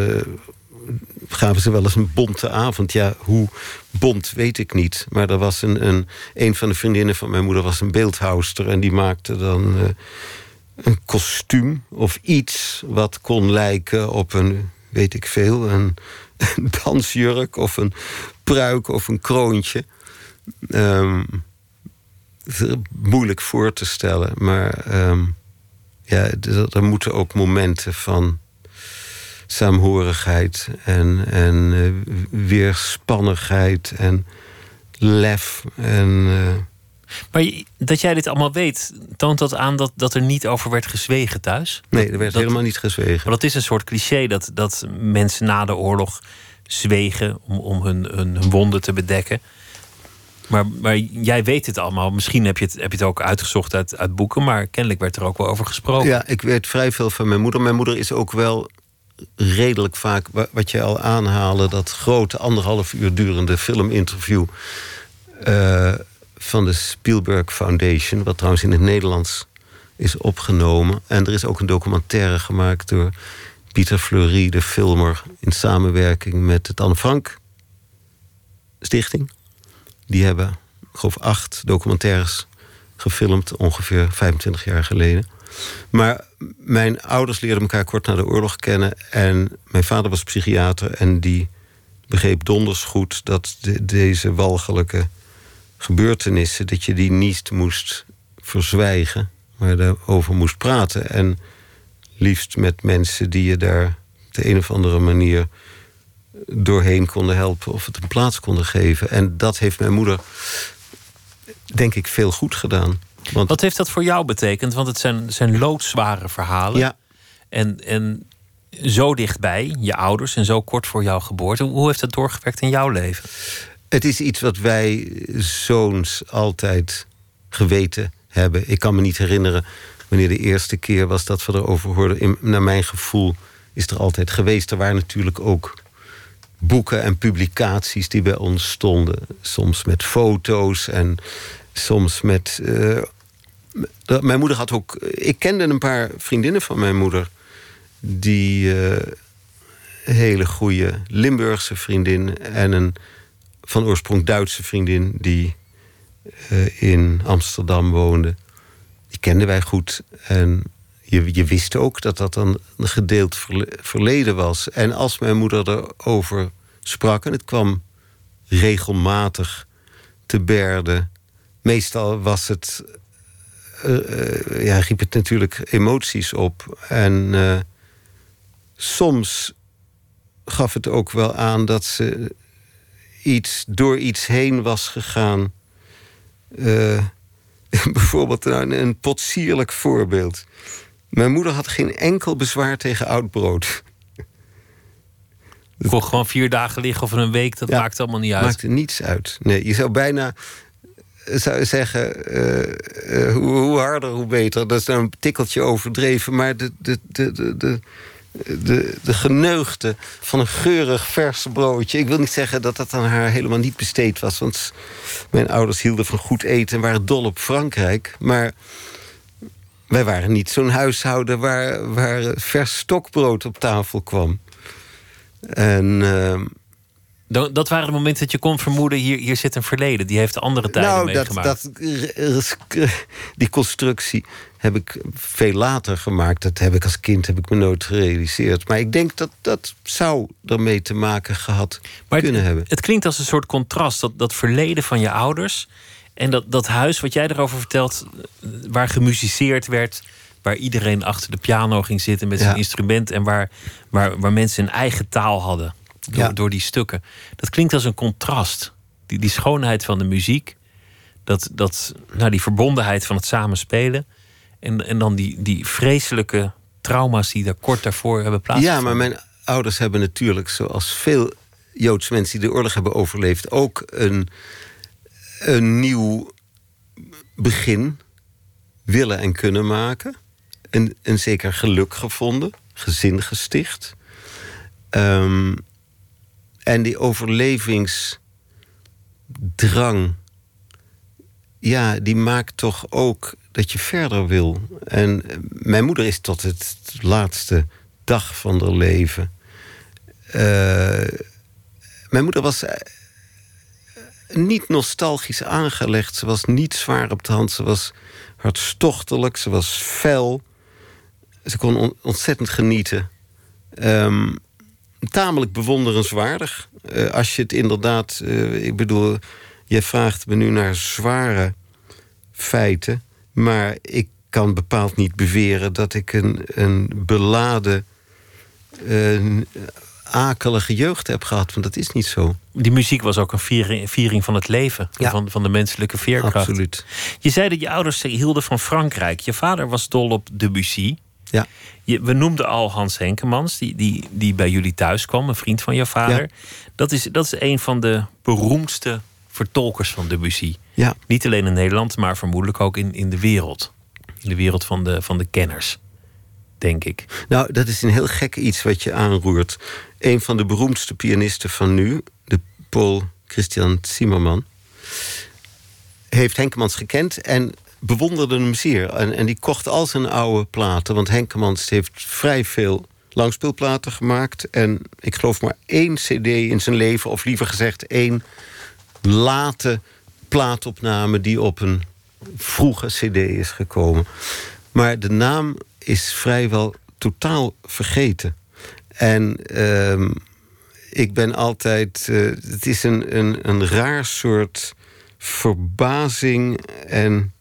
gaven ze wel eens een bonte avond. Ja, hoe bont weet ik niet. Maar er was een, een, een van de vriendinnen van mijn moeder was een beeldhouster. En die maakte dan een kostuum of iets wat kon lijken op een, weet ik veel, een, dansjurk of een pruik of een kroontje. Um, moeilijk voor te stellen, maar um, ja, er moeten ook momenten van saamhorigheid en, en uh, weerspannigheid en lef en. Uh, maar dat jij dit allemaal weet, toont dat aan dat, dat er niet over werd gezwegen thuis? Nee, er werd helemaal niet gezwegen. Maar dat is een soort cliché dat, dat mensen na de oorlog zwegen om, om hun, hun, wonden te bedekken. Maar, maar jij weet het allemaal. Misschien heb je het, heb je het ook uitgezocht uit, uit boeken, maar kennelijk werd er ook wel over gesproken. Ja, ik weet vrij veel van mijn moeder. Mijn moeder is ook wel redelijk vaak, wat je al aanhaalde, dat grote anderhalf uur durende filminterview. Uh, van de Spielberg Foundation, wat trouwens in het Nederlands is opgenomen. En er is ook een documentaire gemaakt door Pieter Fleury, de filmer, in samenwerking met het Anne Frank Stichting. Die hebben, ik geloof, acht documentaires gefilmd, ongeveer 25 jaar geleden. Maar mijn ouders leerden elkaar kort na de oorlog kennen. En mijn vader was psychiater en die begreep donders goed dat deze walgelijke gebeurtenissen, dat je die niet moest verzwijgen, maar daarover moest praten. En liefst met mensen die je daar op de een of andere manier doorheen konden helpen of het een plaats konden geven. En dat heeft mijn moeder, denk ik, veel goed gedaan. Want Wat heeft dat voor jou betekend? Want het zijn, zijn loodzware verhalen. Ja. En, en zo dichtbij, je ouders, en zo kort voor jouw geboorte. Hoe heeft dat doorgewerkt in jouw leven? Het is iets wat wij zoons altijd geweten hebben. Ik kan me niet herinneren wanneer de eerste keer was dat we erover hoorden. In, naar mijn gevoel is er altijd geweest. Er waren natuurlijk ook boeken en publicaties die bij ons stonden. Soms met foto's en soms met. Uh, mijn moeder had ook. Ik kende een paar vriendinnen van mijn moeder. die. Uh, hele goede Limburgse vriendin en een van oorsprong Duitse vriendin die uh, in Amsterdam woonde. Die kenden wij goed. En je, je wist ook dat dat dan een gedeeld verleden was. En als mijn moeder erover sprak, en het kwam regelmatig te berden. Meestal was het. Uh, uh, ja, riep het natuurlijk emoties op. En soms gaf het ook wel aan dat ze iets, door iets heen was gegaan. Uh, bijvoorbeeld een, een potsierlijk voorbeeld. Mijn moeder had geen enkel bezwaar tegen oud brood. Kon gewoon vier dagen liggen of een week, dat maakt allemaal niet uit. Maakte niets uit. Nee, je zou bijna zou zeggen, uh, uh, hoe, hoe, harder, hoe beter. Dat is dan een tikkeltje overdreven. Maar de, de, de, de, de de, de geneugde van een geurig vers broodje. Ik wil niet zeggen dat dat aan haar helemaal niet besteed was. Want mijn ouders hielden van goed eten en waren dol op Frankrijk. Maar wij waren niet zo'n huishouden waar, waar vers stokbrood op tafel kwam. En... Uh, dat waren de momenten dat je kon vermoeden... hier, hier zit een verleden, die heeft andere tijden nou, meegemaakt. Dat, die constructie heb ik veel later gemaakt. Dat heb ik als kind heb ik me nooit gerealiseerd. Maar ik denk dat dat zou ermee te maken gehad kunnen het, hebben. Het klinkt als een soort contrast. Dat, dat verleden van je ouders... en dat, dat huis wat jij erover vertelt... waar gemusiceerd werd... waar iedereen achter de piano ging zitten met zijn instrument... en waar, waar, waar mensen een eigen taal hadden door, door die stukken. Dat klinkt als een contrast. Die, die schoonheid van de muziek Dat, dat, nou, die verbondenheid van het samenspelen. En, en dan die, die vreselijke trauma's die daar kort daarvoor hebben plaatsgevonden. Ja, maar mijn ouders hebben natuurlijk, zoals veel Joodse mensen die de oorlog hebben overleefd, ook een, een nieuw begin willen en kunnen maken. En, en zeker geluk gevonden, gezin gesticht. Ehm, en die overlevingsdrang, ja, die maakt toch ook dat je verder wil. En mijn moeder is tot het laatste dag van haar leven. Uh, mijn moeder was eh, niet nostalgisch aangelegd. Ze was niet zwaar op de hand. Ze was hartstochtelijk. Ze was fel. Ze kon ontzettend genieten. Um, tamelijk bewonderenswaardig. Uh, als je het inderdaad... Uh, ik bedoel, je vraagt me nu naar zware feiten. Maar ik kan bepaald niet beweren dat ik een, een beladen... Uh, akelige jeugd heb gehad. Want dat is niet zo. Die muziek was ook een viering, viering van het leven. Van, van de menselijke veerkracht. Absoluut. Je zei dat je ouders hielden van Frankrijk. Je vader was dol op Debussy. Ja. Je, we noemden al Hans Henkemans, die, die, die bij jullie thuis kwam, een vriend van je vader. Ja. Dat, is, dat is een van de beroemdste vertolkers van Debussy. Ja. Niet alleen in Nederland, maar vermoedelijk ook in, in de wereld. In de wereld van de, van de kenners, denk ik. Nou, dat is een heel gek iets wat je aanroert. Een van de beroemdste pianisten van nu, de Paul Christian Zimmerman, heeft Henkemans gekend en bewonderde hem zeer. En, en die kocht al zijn oude platen. Want Henkemans heeft vrij veel langspeelplaten gemaakt. En ik geloof maar één cd in zijn leven. Of liever gezegd één late plaatopname... die op een vroege cd is gekomen. Maar de naam is vrijwel totaal vergeten. En uh, ik ben altijd... Uh, het is een, een, een raar soort verbazing en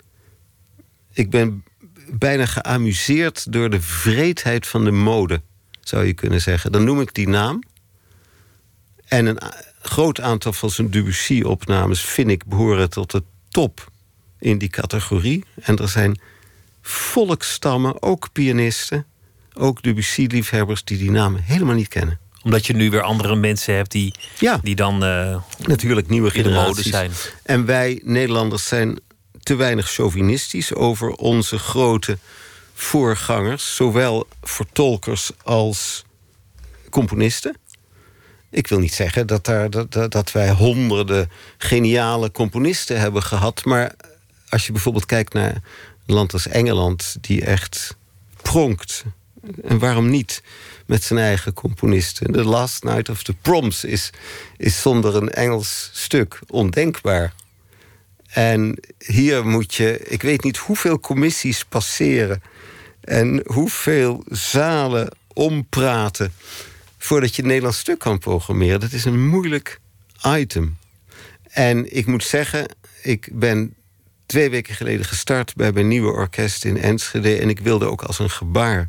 ik ben bijna geamuseerd door de vreedheid van de mode, zou je kunnen zeggen. Dan noem ik die naam. En een groot aantal van zijn Debussy-opnames vind ik behoren tot de top in die categorie. En er zijn volkstammen, ook pianisten, ook Debussy-liefhebbers die die naam helemaal niet kennen omdat je nu weer andere mensen hebt die, ja. die dan uh, natuurlijk nieuwe generaties zijn. En wij Nederlanders zijn te weinig chauvinistisch over onze grote voorgangers, zowel vertolkers als componisten. Ik wil niet zeggen dat, daar, dat, dat wij honderden geniale componisten hebben gehad, maar als je bijvoorbeeld kijkt naar een land als Engeland, die echt pronkt, en waarom niet? met zijn eigen componisten. The Last Night of the Proms is, is zonder een Engels stuk ondenkbaar. En hier moet je, ik weet niet hoeveel commissies passeren en hoeveel zalen ompraten voordat je een Nederlands stuk kan programmeren. Dat is een moeilijk item. En ik moet zeggen, ik ben twee weken geleden gestart bij mijn nieuwe orkest in Enschede. En ik wilde ook als een gebaar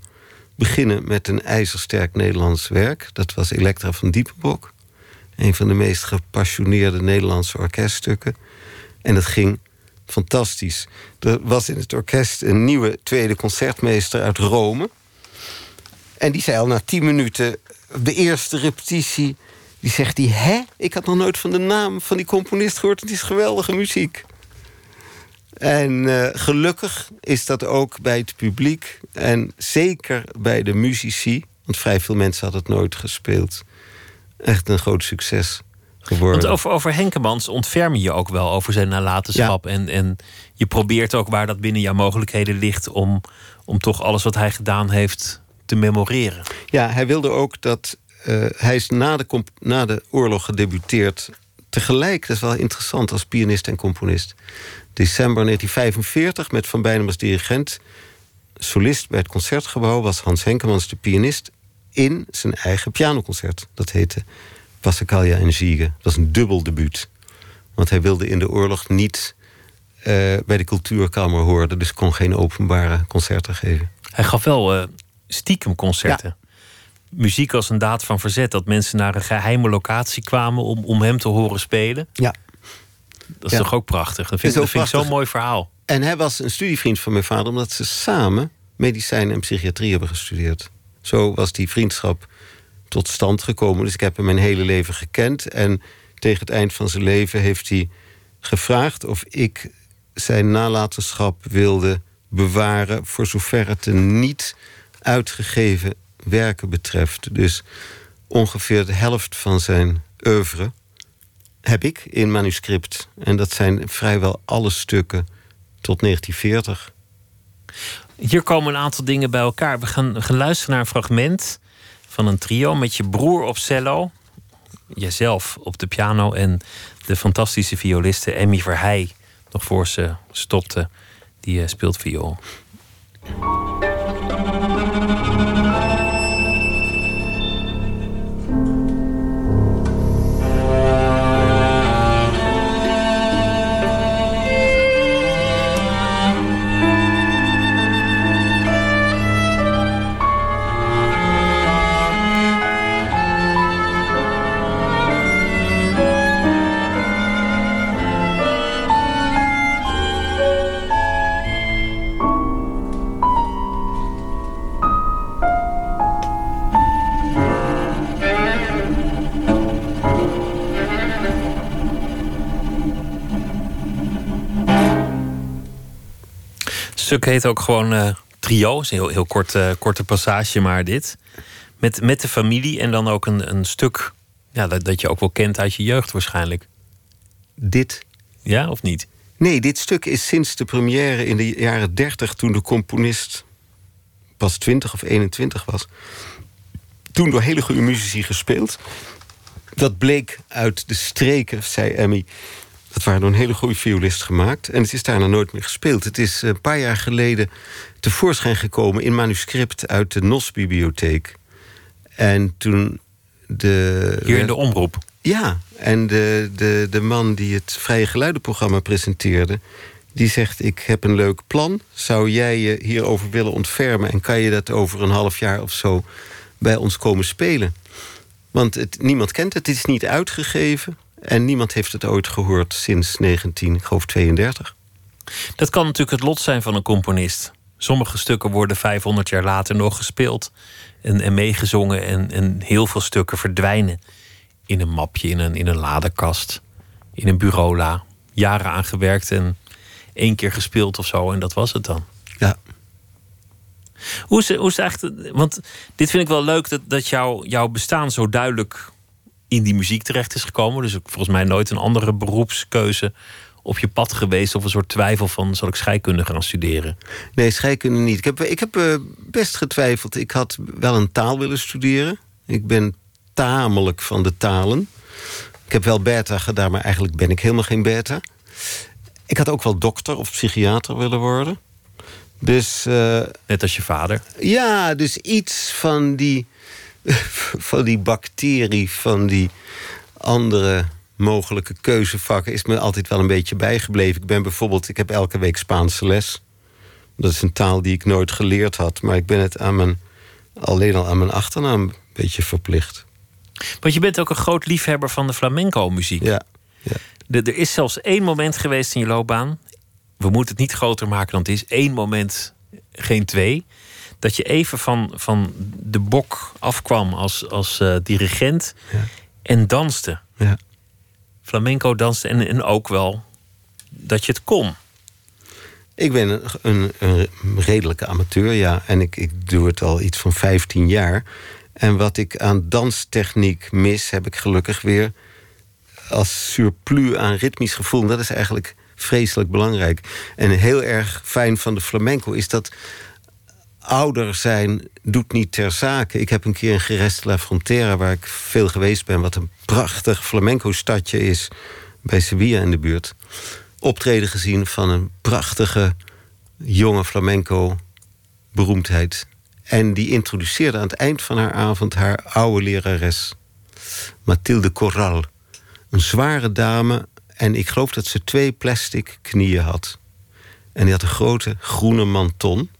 beginnen met een ijzersterk Nederlands werk. Dat was Elektra van Diepenbok. Een van de meest gepassioneerde Nederlandse orkeststukken. En dat ging fantastisch. Er was in het orkest een nieuwe tweede concertmeester uit Rome. En die zei al na tien minuten, de eerste repetitie... die zegt die, hè? Ik had nog nooit van de naam van die componist gehoord. Het is geweldige muziek. En uh, gelukkig is dat ook bij het publiek. En zeker bij de muzici. Want vrij veel mensen hadden het nooit gespeeld. Echt een groot succes geworden. Want over, over Henkemans ontferm je je ook wel over zijn nalatenschap. Ja. En, en je probeert ook waar dat binnen jouw mogelijkheden ligt... om, om toch alles wat hij gedaan heeft te memoreren. Ja, hij wilde ook dat... Uh, hij is na de, na de oorlog gedebuteerd tegelijk, dat is wel interessant als pianist en componist. December 1945 met Van Bijnem als dirigent. Solist bij het concertgebouw was Hans Henkemans de pianist in zijn eigen pianoconcert. Dat heette Passacaglia en Ziege. Dat was een dubbel debuut. Want hij wilde in de oorlog niet uh, bij de cultuurkamer horen, dus kon geen openbare concerten geven. Hij gaf wel uh, stiekem concerten. Ja. Muziek als een daad van verzet. Dat mensen naar een geheime locatie kwamen om, om hem te horen spelen. Ja. Dat is Ja. toch ook prachtig? Dat vind, dat ik zo'n mooi verhaal. En hij was een studievriend van mijn vader, omdat ze samen medicijn en psychiatrie hebben gestudeerd. Zo was die vriendschap tot stand gekomen. Dus ik heb hem mijn hele leven gekend. En tegen het eind van zijn leven heeft hij gevraagd of ik zijn nalatenschap wilde bewaren. voor zover het de niet uitgegeven werken betreft. Dus ongeveer de helft van zijn oeuvre heb ik in manuscript. En dat zijn vrijwel alle stukken tot 1940. Hier komen een aantal dingen bij elkaar. We gaan, we gaan luisteren naar een fragment van een trio met je broer op cello, jezelf op de piano en de fantastische violiste Emmy Verheij, nog voor ze stopte, die eh, speelt viool. Stuk heet ook gewoon eh, trio. is een heel, heel kort, eh, korte passage, maar dit. Met, met de familie en dan ook een, een stuk ja, dat, dat je ook wel kent uit je jeugd waarschijnlijk. Dit. Ja, of niet? Nee, dit stuk is sinds de première in de jaren 30, toen de componist pas 20 of 21 was. Toen door hele goede muzici gespeeld. Dat bleek uit de streken, zei Emmy. Dat waren door een hele goede violist gemaakt. En het is daarna nooit meer gespeeld. Het is een paar jaar geleden tevoorschijn gekomen in manuscript uit de NOS-bibliotheek. En toen de. Hier in de omroep. Ja, en de, de, de man die het Vrije Geluidenprogramma presenteerde... die zegt, ik heb een leuk plan. Zou jij je hierover willen ontfermen... en kan je dat over een half jaar of zo bij ons komen spelen? Want het, niemand kent het, het is niet uitgegeven... en niemand heeft het ooit gehoord sinds 1932. Dat kan natuurlijk het lot zijn van een componist. Sommige stukken worden 500 jaar later nog gespeeld en, en meegezongen. En, en heel veel stukken verdwijnen in een mapje, in een, in een in een bureaula. Jaren aan gewerkt en één keer gespeeld of zo en dat was het dan. Ja. Hoe is, hoe is het eigenlijk... Want dit vind ik wel leuk dat, dat jouw bestaan zo duidelijk in die muziek terecht is gekomen. Dus ook volgens mij nooit een andere beroepskeuze op je pad geweest... of een soort twijfel van, zal ik scheikunde gaan studeren? Nee, scheikunde niet. Ik heb, ik heb eh, best getwijfeld. Ik had wel een taal willen studeren. Ik ben tamelijk van de talen. Ik heb wel beta gedaan, maar eigenlijk ben ik helemaal geen beta. Ik had ook wel dokter of psychiater willen worden. Dus eh, Net als je vader. ja, dus iets van die, van die bacterie, van die andere mogelijke keuzevakken is me altijd wel een beetje bijgebleven. Ik ben bijvoorbeeld, ik heb elke week Spaanse les. Dat is een taal die ik nooit geleerd had, maar ik ben het aan mijn, alleen al aan mijn achternaam een beetje verplicht. Want je bent ook een groot liefhebber van de flamenco-muziek. Ja, ja. De- er is zelfs één moment geweest in je loopbaan. We moeten het niet groter maken dan het is. Één moment, geen twee. Dat je even van, van de bok afkwam als, als eh, dirigent Ja. en danste. ja. Flamenco danste en, en ook wel dat je het kon. Ik ben een, een, een redelijke amateur, ja. En ik, ik doe het al iets van 15 jaar. En wat ik aan danstechniek mis, heb ik gelukkig weer als surplus aan ritmisch gevoel. En dat is eigenlijk vreselijk belangrijk. En heel erg fijn van de flamenco is dat ouder zijn doet niet ter zake. Ik heb een keer in de la Frontera, waar ik veel geweest ben... wat een prachtig flamenco-stadje is bij Sevilla in de buurt... optreden gezien van een prachtige jonge flamenco-beroemdheid. En die introduceerde aan het eind van haar avond haar oude lerares... Mathilde Corral. Een zware dame en ik geloof dat ze twee plastic knieën had. En die had een grote groene manton...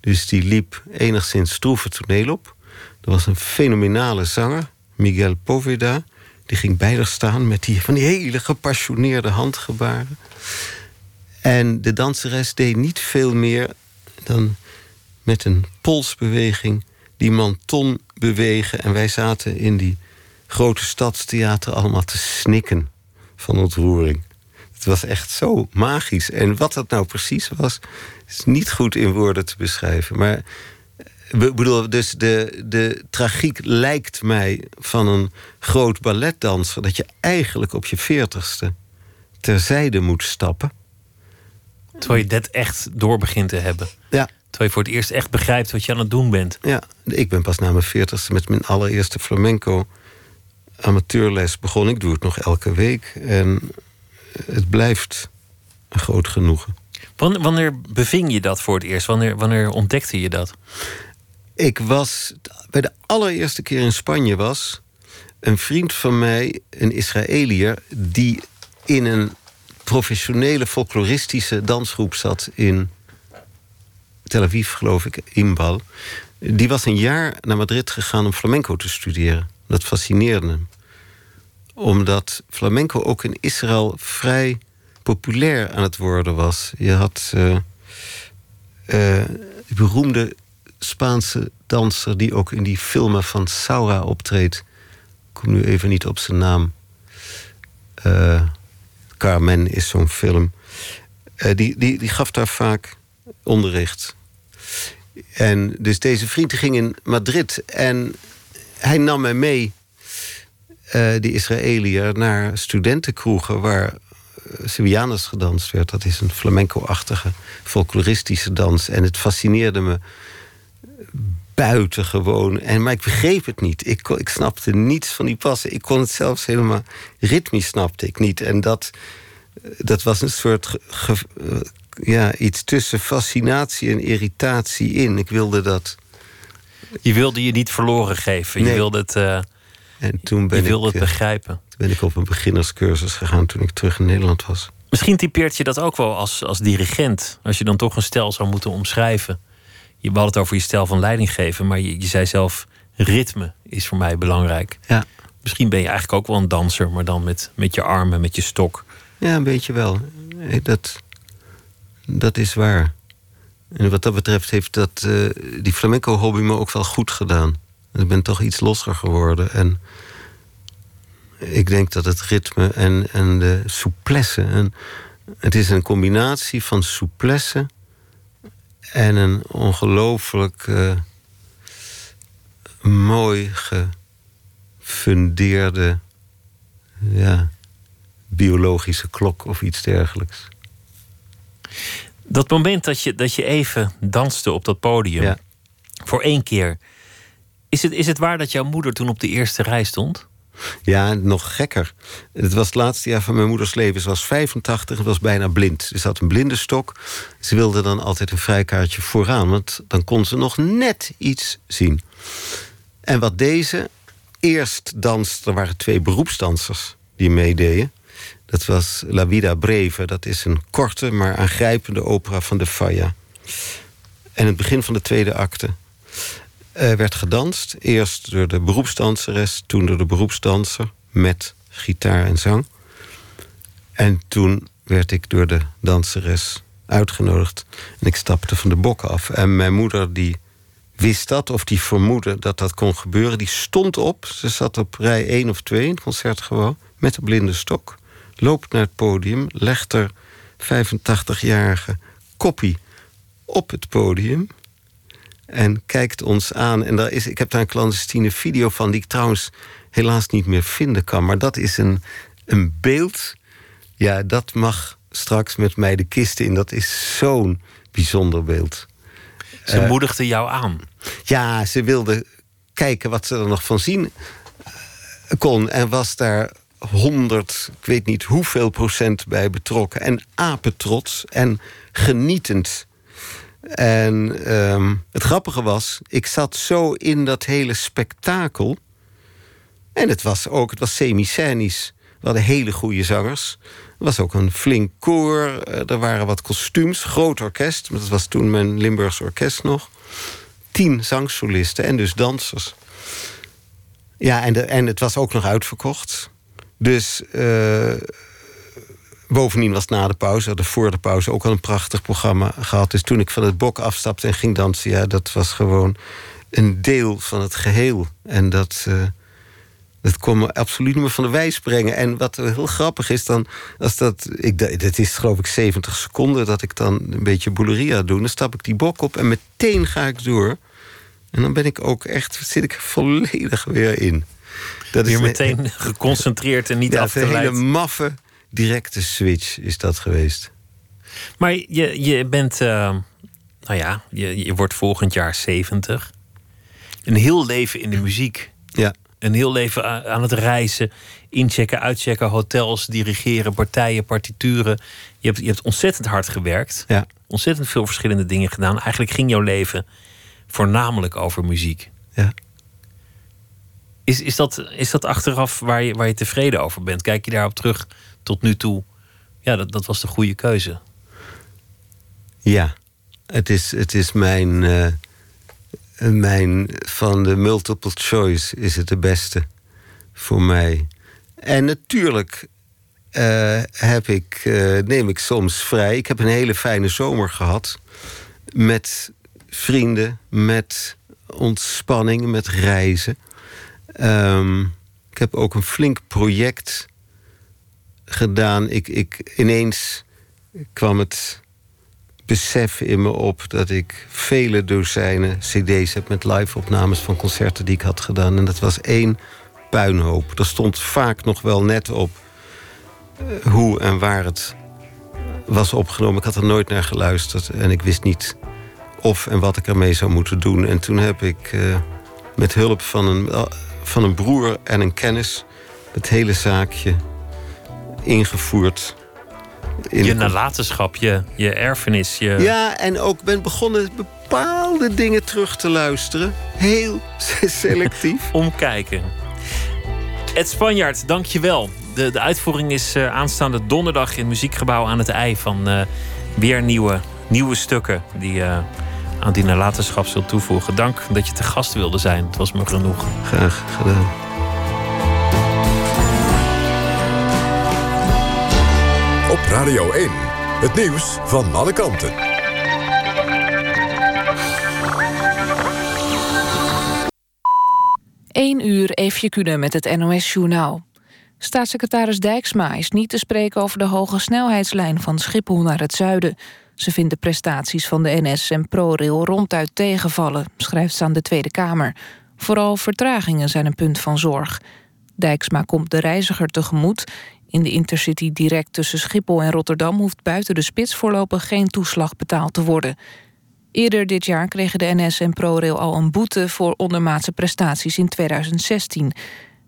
Dus die liep enigszins stroeve toneel op. Er was een fenomenale zanger, Miguel Poveda. Die ging bij staan met die, van die hele gepassioneerde handgebaren. En de danseres deed niet veel meer dan met een polsbeweging die manton bewegen. En wij zaten in die grote stadstheater allemaal te snikken van ontroering. Het was echt zo magisch. En wat dat nou precies was, is niet goed in woorden te beschrijven. Maar ik bedoel, dus de, de tragiek lijkt mij van een groot balletdanser... dat je eigenlijk op je veertigste terzijde moet stappen. Terwijl je dat echt door begint te hebben. Ja. Terwijl je voor het eerst echt begrijpt wat je aan het doen bent. Ja, ik ben pas na mijn veertigste met mijn allereerste flamenco amateurles begonnen. Ik doe het nog elke week. En het blijft een groot genoegen. Wanneer beving je dat voor het eerst? Wanneer, wanneer ontdekte je dat? Ik was bij de allereerste keer in Spanje was een vriend van mij, een Israëliër, die in een professionele folkloristische dansgroep zat in Tel Aviv, geloof ik, Imbal. Die was een jaar naar Madrid gegaan om flamenco te studeren. Dat fascineerde hem. Omdat flamenco ook in Israël vrij populair aan het worden was. Je had uh, beroemde Spaanse danser die ook in die filmen van Saura optreedt. Ik kom nu even niet op zijn naam. Uh, Carmen is zo'n film. die, die, die gaf daar vaak onderricht. En dus deze vriend ging in Madrid en hij nam mij mee, die Israëliër, naar studentenkroegen waar Sevillanas gedanst werd. Dat is een flamenco-achtige folkloristische dans. En het fascineerde me buitengewoon. En, maar ik begreep het niet. Ik, ik snapte niets van die passen. Ik kon het zelfs helemaal ritmisch snapte ik niet. En dat, dat was een soort ja, iets tussen fascinatie en irritatie in. Ik wilde dat. Je wilde je niet verloren geven. Je wilde het. Uh, en toen ben je wilde ik, het begrijpen. Ben ik op een beginnerscursus gegaan toen ik terug in Nederland was. Misschien typeert je dat ook wel als, als dirigent. Als je dan toch een stijl zou moeten omschrijven. Je had het over je stijl van leiding geven, maar je, je zei zelf: ritme is voor mij belangrijk. Ja. Misschien ben je eigenlijk ook wel een danser, maar dan met, met je armen, met je stok. Ja, een beetje wel. Dat, dat is waar. En wat dat betreft heeft dat, uh, die flamenco-hobby me ook wel goed gedaan. Ik ben toch iets losser geworden. En ik denk dat het ritme en, en de souplesse... En het is een combinatie van souplesse... en een ongelooflijk uh, mooi gefundeerde... Ja, biologische klok of iets dergelijks. Dat moment dat je, dat je even danste op dat podium, ja. voor één keer. Is het, is het waar dat jouw moeder toen op de eerste rij stond? Ja, nog gekker. Het was het laatste jaar van mijn moeders leven. Ze was 85 en was bijna blind. Ze had een blinde stok. Ze wilde dan altijd een vrijkaartje vooraan, want dan kon ze nog net iets zien. En wat deze eerst danste, er waren twee beroepsdansers die meededen. Dat was La Vida Breve. Dat is een korte, maar aangrijpende opera van de Falla. En het begin van de tweede acte uh, werd gedanst. Eerst door de beroepsdanseres, toen door de beroepsdanser... met gitaar en zang. En toen werd ik door de danseres uitgenodigd. En ik stapte van de bok af. En mijn moeder die wist dat, of die vermoedde dat dat kon gebeuren... die stond op, ze zat op rij 1 of 2 in het concertgebouw... met een blinde stok loopt naar het podium, legt er 85-jarige koppie op het podium en kijkt ons aan. En daar is, ik heb daar een clandestine video van, die ik trouwens helaas niet meer vinden kan. Maar dat is een, een beeld. Ja, dat mag straks met mij de kisten in. Dat is zo'n bijzonder beeld. Ze uh, moedigde jou aan. Ja, ze wilde kijken wat ze er nog van zien kon. En was daar 100, ik weet niet hoeveel procent bij betrokken. En apetrots en genietend. En um, het grappige was, ik zat zo in dat hele spektakel. En het was ook, het was semi-scenisch. We hadden hele goede zangers. Er was ook een flink koor. Er waren wat kostuums, groot orkest. Dat was toen mijn Limburgs orkest nog. Tien zangsolisten en dus dansers. Ja, en, de, en het was ook nog uitverkocht. Dus uh, bovendien was na de pauze, hadden voor de pauze ook al een prachtig programma gehad. Dus toen ik van het bok afstapte en ging dansen, ja, dat was gewoon een deel van het geheel. En dat, uh, dat kon me absoluut niet meer van de wijs brengen. En wat heel grappig is dan, als dat, ik, dat is geloof ik 70 seconden dat ik dan een beetje bouleria doe. Dan stap ik die bok op en meteen ga ik door. En dan ben ik ook echt, zit ik volledig weer in. Dat is meteen geconcentreerd en niet ja, afgeleid. Een hele maffe, directe switch is dat geweest. Maar je, je bent, uh, nou ja, je, je wordt volgend jaar 70. Een heel leven in de muziek. Ja. Een heel leven aan het reizen, inchecken, uitchecken, hotels, dirigeren, partijen, partituren. Je hebt, je hebt ontzettend hard gewerkt. Ja. Ontzettend veel verschillende dingen gedaan. Eigenlijk ging jouw leven voornamelijk over muziek. Ja. Is, is, dat, is dat achteraf waar je, waar je tevreden over bent? Kijk je daarop terug tot nu toe? Ja, dat, dat was de goede keuze. Ja, het is, het is mijn, uh, mijn. Van de multiple choice is het de beste voor mij. En natuurlijk uh, heb ik, uh, neem ik soms vrij. Ik heb een hele fijne zomer gehad. Met vrienden, met ontspanning, met reizen. Um, ik heb ook een flink project gedaan. Ik, ik, ineens kwam het besef in me op dat ik vele dozijnen CD's heb met live-opnames van concerten die ik had gedaan. En dat was één puinhoop. Er stond vaak nog wel net op uh, hoe en waar het was opgenomen. Ik had er nooit naar geluisterd en ik wist niet of en wat ik ermee zou moeten doen. En toen heb ik uh, met hulp van een, van een broer en een kennis het hele zaakje ingevoerd. In je nalatenschap, je, je erfenis. Je... Ja, en ook ben begonnen bepaalde dingen terug te luisteren. Heel selectief. Omkijken. Ed Spanjaard, dank je wel. De, de uitvoering is uh, aanstaande donderdag in het Muziekgebouw aan het IJ... van uh, weer nieuwe, nieuwe stukken die uh, aan die nalatenschap zult toevoegen. Dank dat je te gast wilde zijn. Het was me genoeg. Graag gedaan. Radio 1, het nieuws van alle kanten. Eén uur Eefje met het NOS Journaal. Staatssecretaris Dijksma is niet te spreken over de hoge snelheidslijn van Schiphol naar het zuiden. Ze vindt de prestaties van de NS en ProRail ronduit tegenvallen, schrijft ze aan de Tweede Kamer. Vooral vertragingen zijn een punt van zorg. Dijksma komt de reiziger tegemoet. In de Intercity direct tussen Schiphol en Rotterdam hoeft buiten de spits voorlopig geen toeslag betaald te worden. Eerder dit jaar kregen de NS en ProRail al een boete voor ondermaatse prestaties in 2016.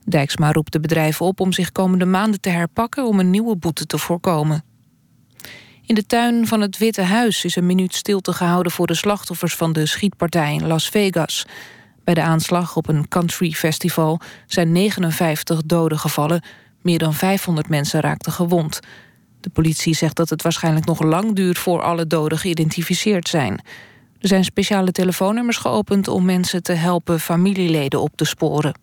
Dijksma roept de bedrijven op om zich komende maanden te herpakken om een nieuwe boete te voorkomen. In de tuin van het Witte Huis is een minuut stilte gehouden voor de slachtoffers van de schietpartij in Las Vegas. Bij de aanslag op een country festival zijn 59 doden gevallen. Meer dan 500 mensen raakten gewond. De politie zegt dat het waarschijnlijk nog lang duurt voor alle doden geïdentificeerd zijn. Er zijn speciale telefoonnummers geopend om mensen te helpen familieleden op te sporen.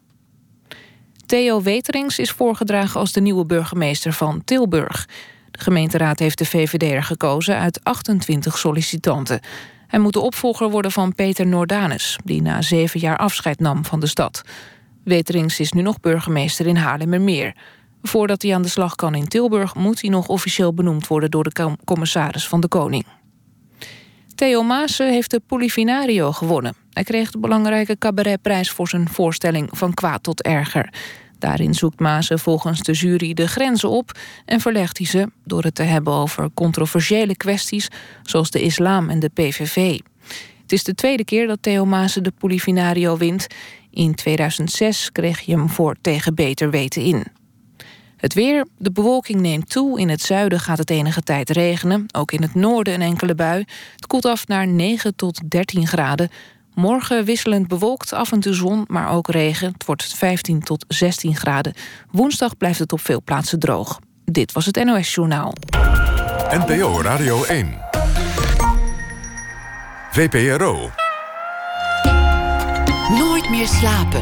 Theo Weterings is voorgedragen als de nieuwe burgemeester van Tilburg. De gemeenteraad heeft de VVD'er gekozen uit 28 sollicitanten. Hij moet de opvolger worden van Peter Noordanus... die na zeven jaar afscheid nam van de stad. Weterings is nu nog burgemeester in Haarlemmermeer. Voordat hij aan de slag kan in Tilburg... moet hij nog officieel benoemd worden door de commissaris van de Koning. Theo Maassen heeft de Polifinario gewonnen. Hij kreeg de belangrijke cabaretprijs voor zijn voorstelling Van kwaad tot erger. Daarin zoekt Maassen volgens de jury de grenzen op en verlegt hij ze door het te hebben over controversiële kwesties zoals de islam en de PVV. Het is de tweede keer dat Theo Maassen de Polifinario wint. In 2006 kreeg hij hem voor tegen beter weten in. Het weer, de bewolking neemt toe. In het zuiden gaat het enige tijd regenen. Ook in het noorden een enkele bui. Het koelt af naar 9 tot 13 graden. Morgen wisselend bewolkt, af en toe zon, maar ook regen. Het wordt 15 tot 16 graden. Woensdag blijft het op veel plaatsen droog. Dit was het NOS Journaal. NPO Radio 1. VPRO. Nooit meer slapen.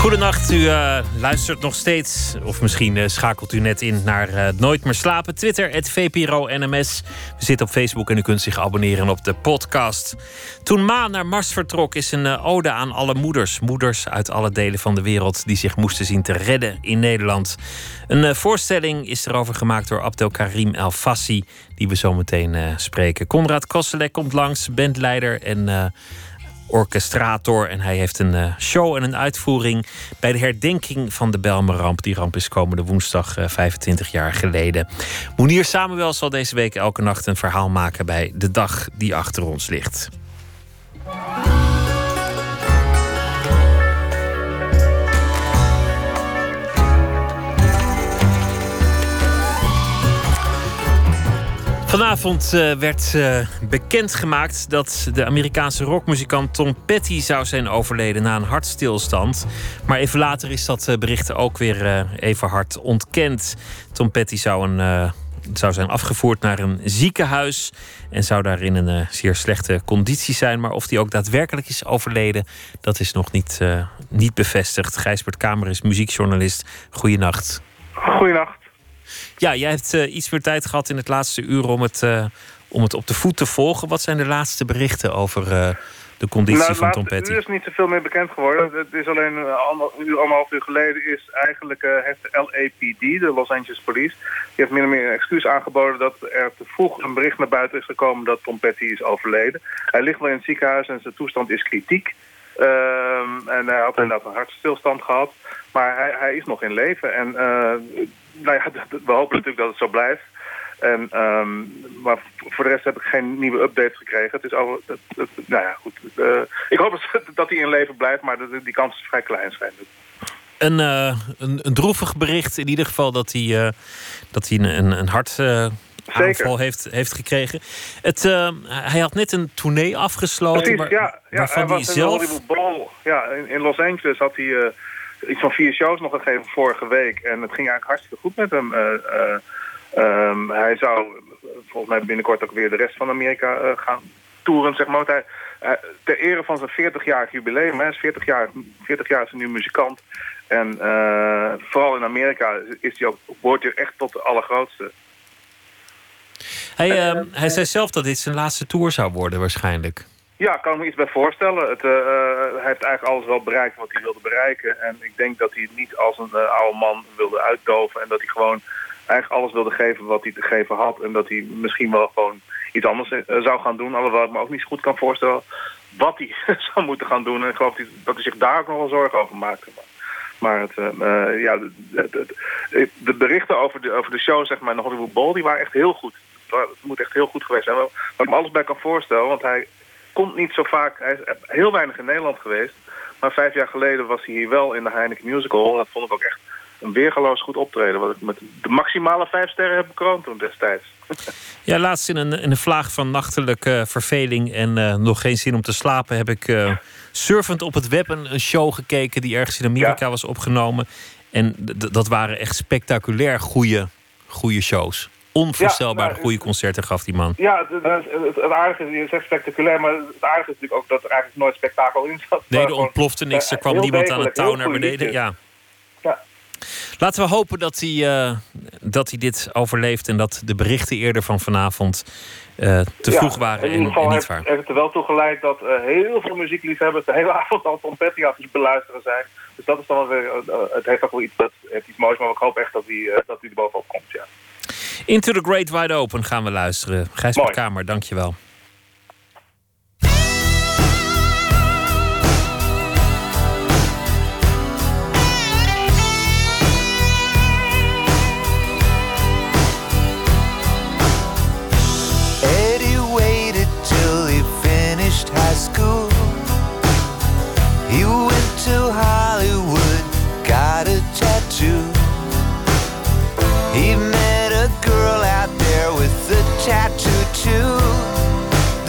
Goedenacht, u uh, luistert nog steeds, of misschien uh, schakelt u net in naar uh, Nooit meer slapen. Twitter, het VPRO NMS. We zitten op Facebook en u kunt zich abonneren op de podcast. Toen Ma naar Mars vertrok, is een ode aan alle moeders. Moeders uit alle delen van de wereld die zich moesten zien te redden in Nederland. Een voorstelling is erover gemaakt door Abdelkarim El Fassi, die we zo meteen spreken. Konrad Kosselek komt langs, bandleider en orchestrator. En hij heeft een uh, show en een uitvoering bij de herdenking van de Belmeramp. Die ramp is komende woensdag uh, 25 jaar geleden. Monier Samuel zal deze week elke nacht een verhaal maken bij de dag die achter ons ligt. Vanavond uh, werd uh, bekendgemaakt dat de Amerikaanse rockmuzikant Tom Petty zou zijn overleden na een hartstilstand. Maar even later is dat uh, bericht ook weer even hard ontkend. Tom Petty zou, een, zou zijn afgevoerd naar een ziekenhuis en zou daar in een zeer slechte conditie zijn. Maar of hij ook daadwerkelijk is overleden, dat is nog niet, niet bevestigd. Gijsbert Kamer is muziekjournalist. Goeienacht. Goeienacht. Ja, jij hebt uh, iets meer tijd gehad in het laatste uur om het, uh, om het op de voet te volgen. Wat zijn de laatste berichten over uh, de conditie nou, van Tom Petty? Er is niet zoveel meer bekend geworden. Het is alleen een uur, anderhalf uur geleden is eigenlijk heeft de LAPD, de Los Angeles Police, die heeft min of meer een excuus aangeboden dat er te vroeg een bericht naar buiten is gekomen dat Tom Petty is overleden. Hij ligt wel in het ziekenhuis en zijn toestand is kritiek. Um, en hij had inderdaad een hartstilstand gehad. Maar hij, hij is nog in leven. En nou ja, we hopen natuurlijk dat het zo blijft. En, um, maar voor de rest heb ik geen nieuwe updates gekregen. Het is het, het, nou ja, goed. Uh, ik hoop dat hij in leven blijft, maar die, die kans is vrij klein schijnlijk. Een, uh, een, een droevig bericht in ieder geval dat hij, uh, dat hij een, een hart aanval heeft, heeft gekregen. Het, hij had net een tournee afgesloten. Precies, waar, ja, ja, hij was hij zelf... in Hollywood Bowl. Ja, in, in Los Angeles had hij iets van vier shows nog gegeven vorige week. En het ging eigenlijk hartstikke goed met hem. Uh, um, hij zou volgens mij binnenkort ook weer de rest van Amerika uh, gaan toeren, zeg maar. Hij, ter ere van zijn 40-jarig jubileum, hij is 40 jaar, 40 jaar is hij nu muzikant. En vooral in Amerika is hij ook, behoort hij echt tot de allergrootste. Hij, uh, hij zei zelf dat dit zijn laatste tour zou worden waarschijnlijk. Ja, ik kan me iets bij voorstellen. Het, uh, hij heeft eigenlijk alles wel bereikt wat hij wilde bereiken. En ik denk dat hij het niet als een uh, oude man wilde uitdoven. En dat hij gewoon eigenlijk alles wilde geven wat hij te geven had. En dat hij misschien wel gewoon iets anders zou gaan doen. Alhoewel ik me ook niet zo goed kan voorstellen wat hij zou moeten gaan doen. En ik geloof dat hij zich daar ook nog wel zorgen over maakte. Maar het, ja, de, de, de, berichten over de, over de show, zeg maar, in Hollywood Bowl, die waren echt heel goed. Het moet echt heel goed geweest zijn. Waar ik me alles bij kan voorstellen, want hij komt niet zo vaak. Hij is heel weinig in Nederland geweest. Maar vijf jaar geleden was hij hier wel in de Heineken Musical. Dat vond ik ook echt een weergeloos goed optreden. Wat ik met de maximale vijf sterren heb bekroond toen destijds. Ja, laatst in een, in een vlaag van nachtelijke verveling en uh, nog geen zin om te slapen... heb ik uh, surfend op het web een, een, show gekeken die ergens in Amerika ja. was opgenomen. En dat waren echt spectaculair goede, goede shows onvoorstelbaar ja, nou, goede concerten gaf die man. Ja, het, het, het, aardige is, je zegt spectaculair, maar het aardige is natuurlijk ook dat er eigenlijk nooit spektakel in zat. Nee, er ontplofte niks, er kwam niemand aan het touw naar beneden. Ja. ja. Laten we hopen dat hij, uh, dat hij dit overleeft en dat de berichten eerder van vanavond uh, te vroeg waren en, en, niet waar. Het heeft er wel toe geleid dat uh, heel veel muziekliefhebbers de hele avond al aan het beluisteren zijn. Dus dat is dan weer, het heeft ook wel iets, dat, heeft iets moois, maar ik hoop echt dat hij, dat hij er bovenop komt, ja. Into the Great Wide Open gaan we luisteren. Gijs Kamer, dankjewel. High school. He tattoo too.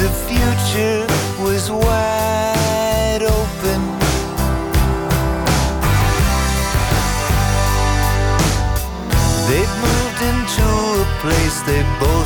The future was wide open. They'd moved into a place they both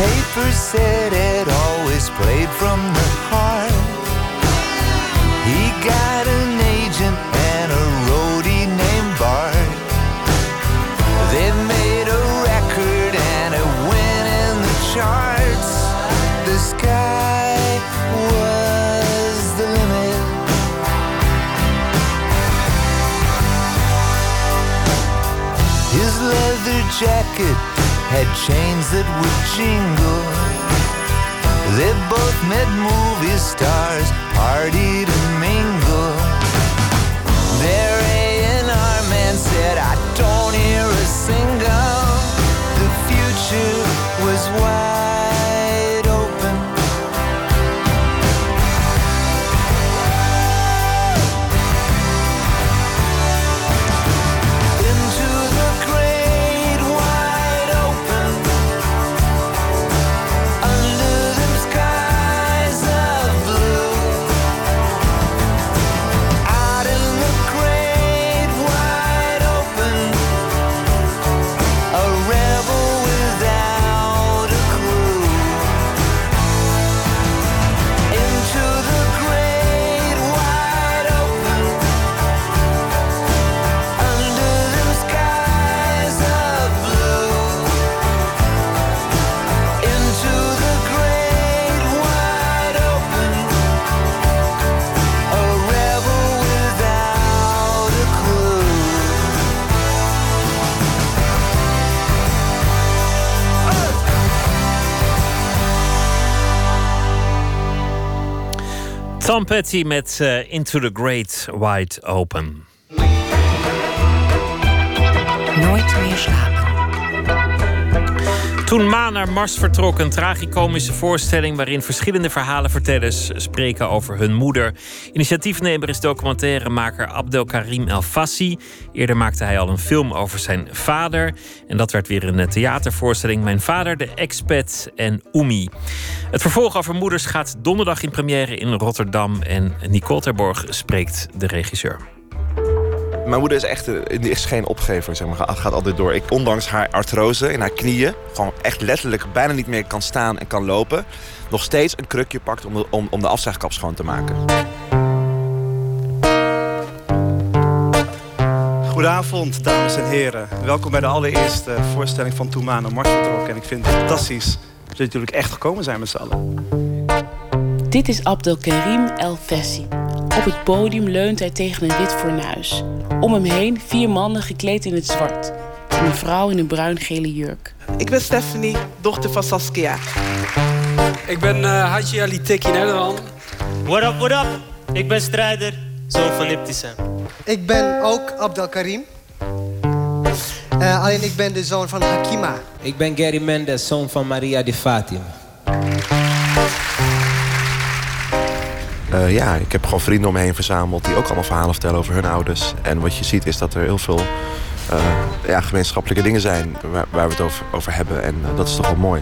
paper said it always played from the heart. He got had chains that would jingle. They both met movie stars, partied and mingle. Their A&R man said, I don't hear a single. The future was wide Tom Petty met eh, Into the Great Wide Open. Nooit meer slapen. Toen Ma naar Mars vertrok, een tragicomische voorstelling waarin verschillende verhalenvertellers spreken over hun moeder. Initiatiefnemer is documentairemaker Abdelkarim El Fassi. Eerder maakte hij al een film over zijn vader. En dat werd weer een theatervoorstelling Mijn vader, de expat en Oemi. Het vervolg over moeders gaat donderdag in première in Rotterdam. En Nicole Terborg spreekt de regisseur. Mijn moeder is echt eh, is geen opgever, zeg maar. Gaat gaat altijd door. Ik, ondanks haar artrose in haar knieën, gewoon echt letterlijk bijna niet meer kan staan en kan lopen, nog steeds een krukje pakt om de, om, om de afzuigkap schoon te maken. Goedenavond, dames en heren. Welkom bij de allereerste voorstelling van Toemaan en Mars vertrok. En ik vind het fantastisch dat jullie natuurlijk echt gekomen zijn met z'n allen. Dit is Abdelkarim El Fessi. Op het podium leunt hij tegen een wit fornuis. Om hem heen vier mannen gekleed in het zwart. En een vrouw in een bruin-gele jurk. Ik ben Stephanie, dochter van Saskia. Ik ben uh, Haji Ali Teki Nederland. What up, what up? Ik ben Strijder, zoon van Niptisem. Ik ben ook Abdelkarim. Uh, alleen ik ben de zoon van Hakima. Ik ben Gary Mendes, zoon van Maria de Fatima. Uh, ja, ik heb gewoon vrienden om me heen verzameld die ook allemaal verhalen vertellen over hun ouders. En wat je ziet is dat er heel veel uh, ja, gemeenschappelijke dingen zijn waar, waar we het over, over hebben. En uh, dat is toch wel mooi.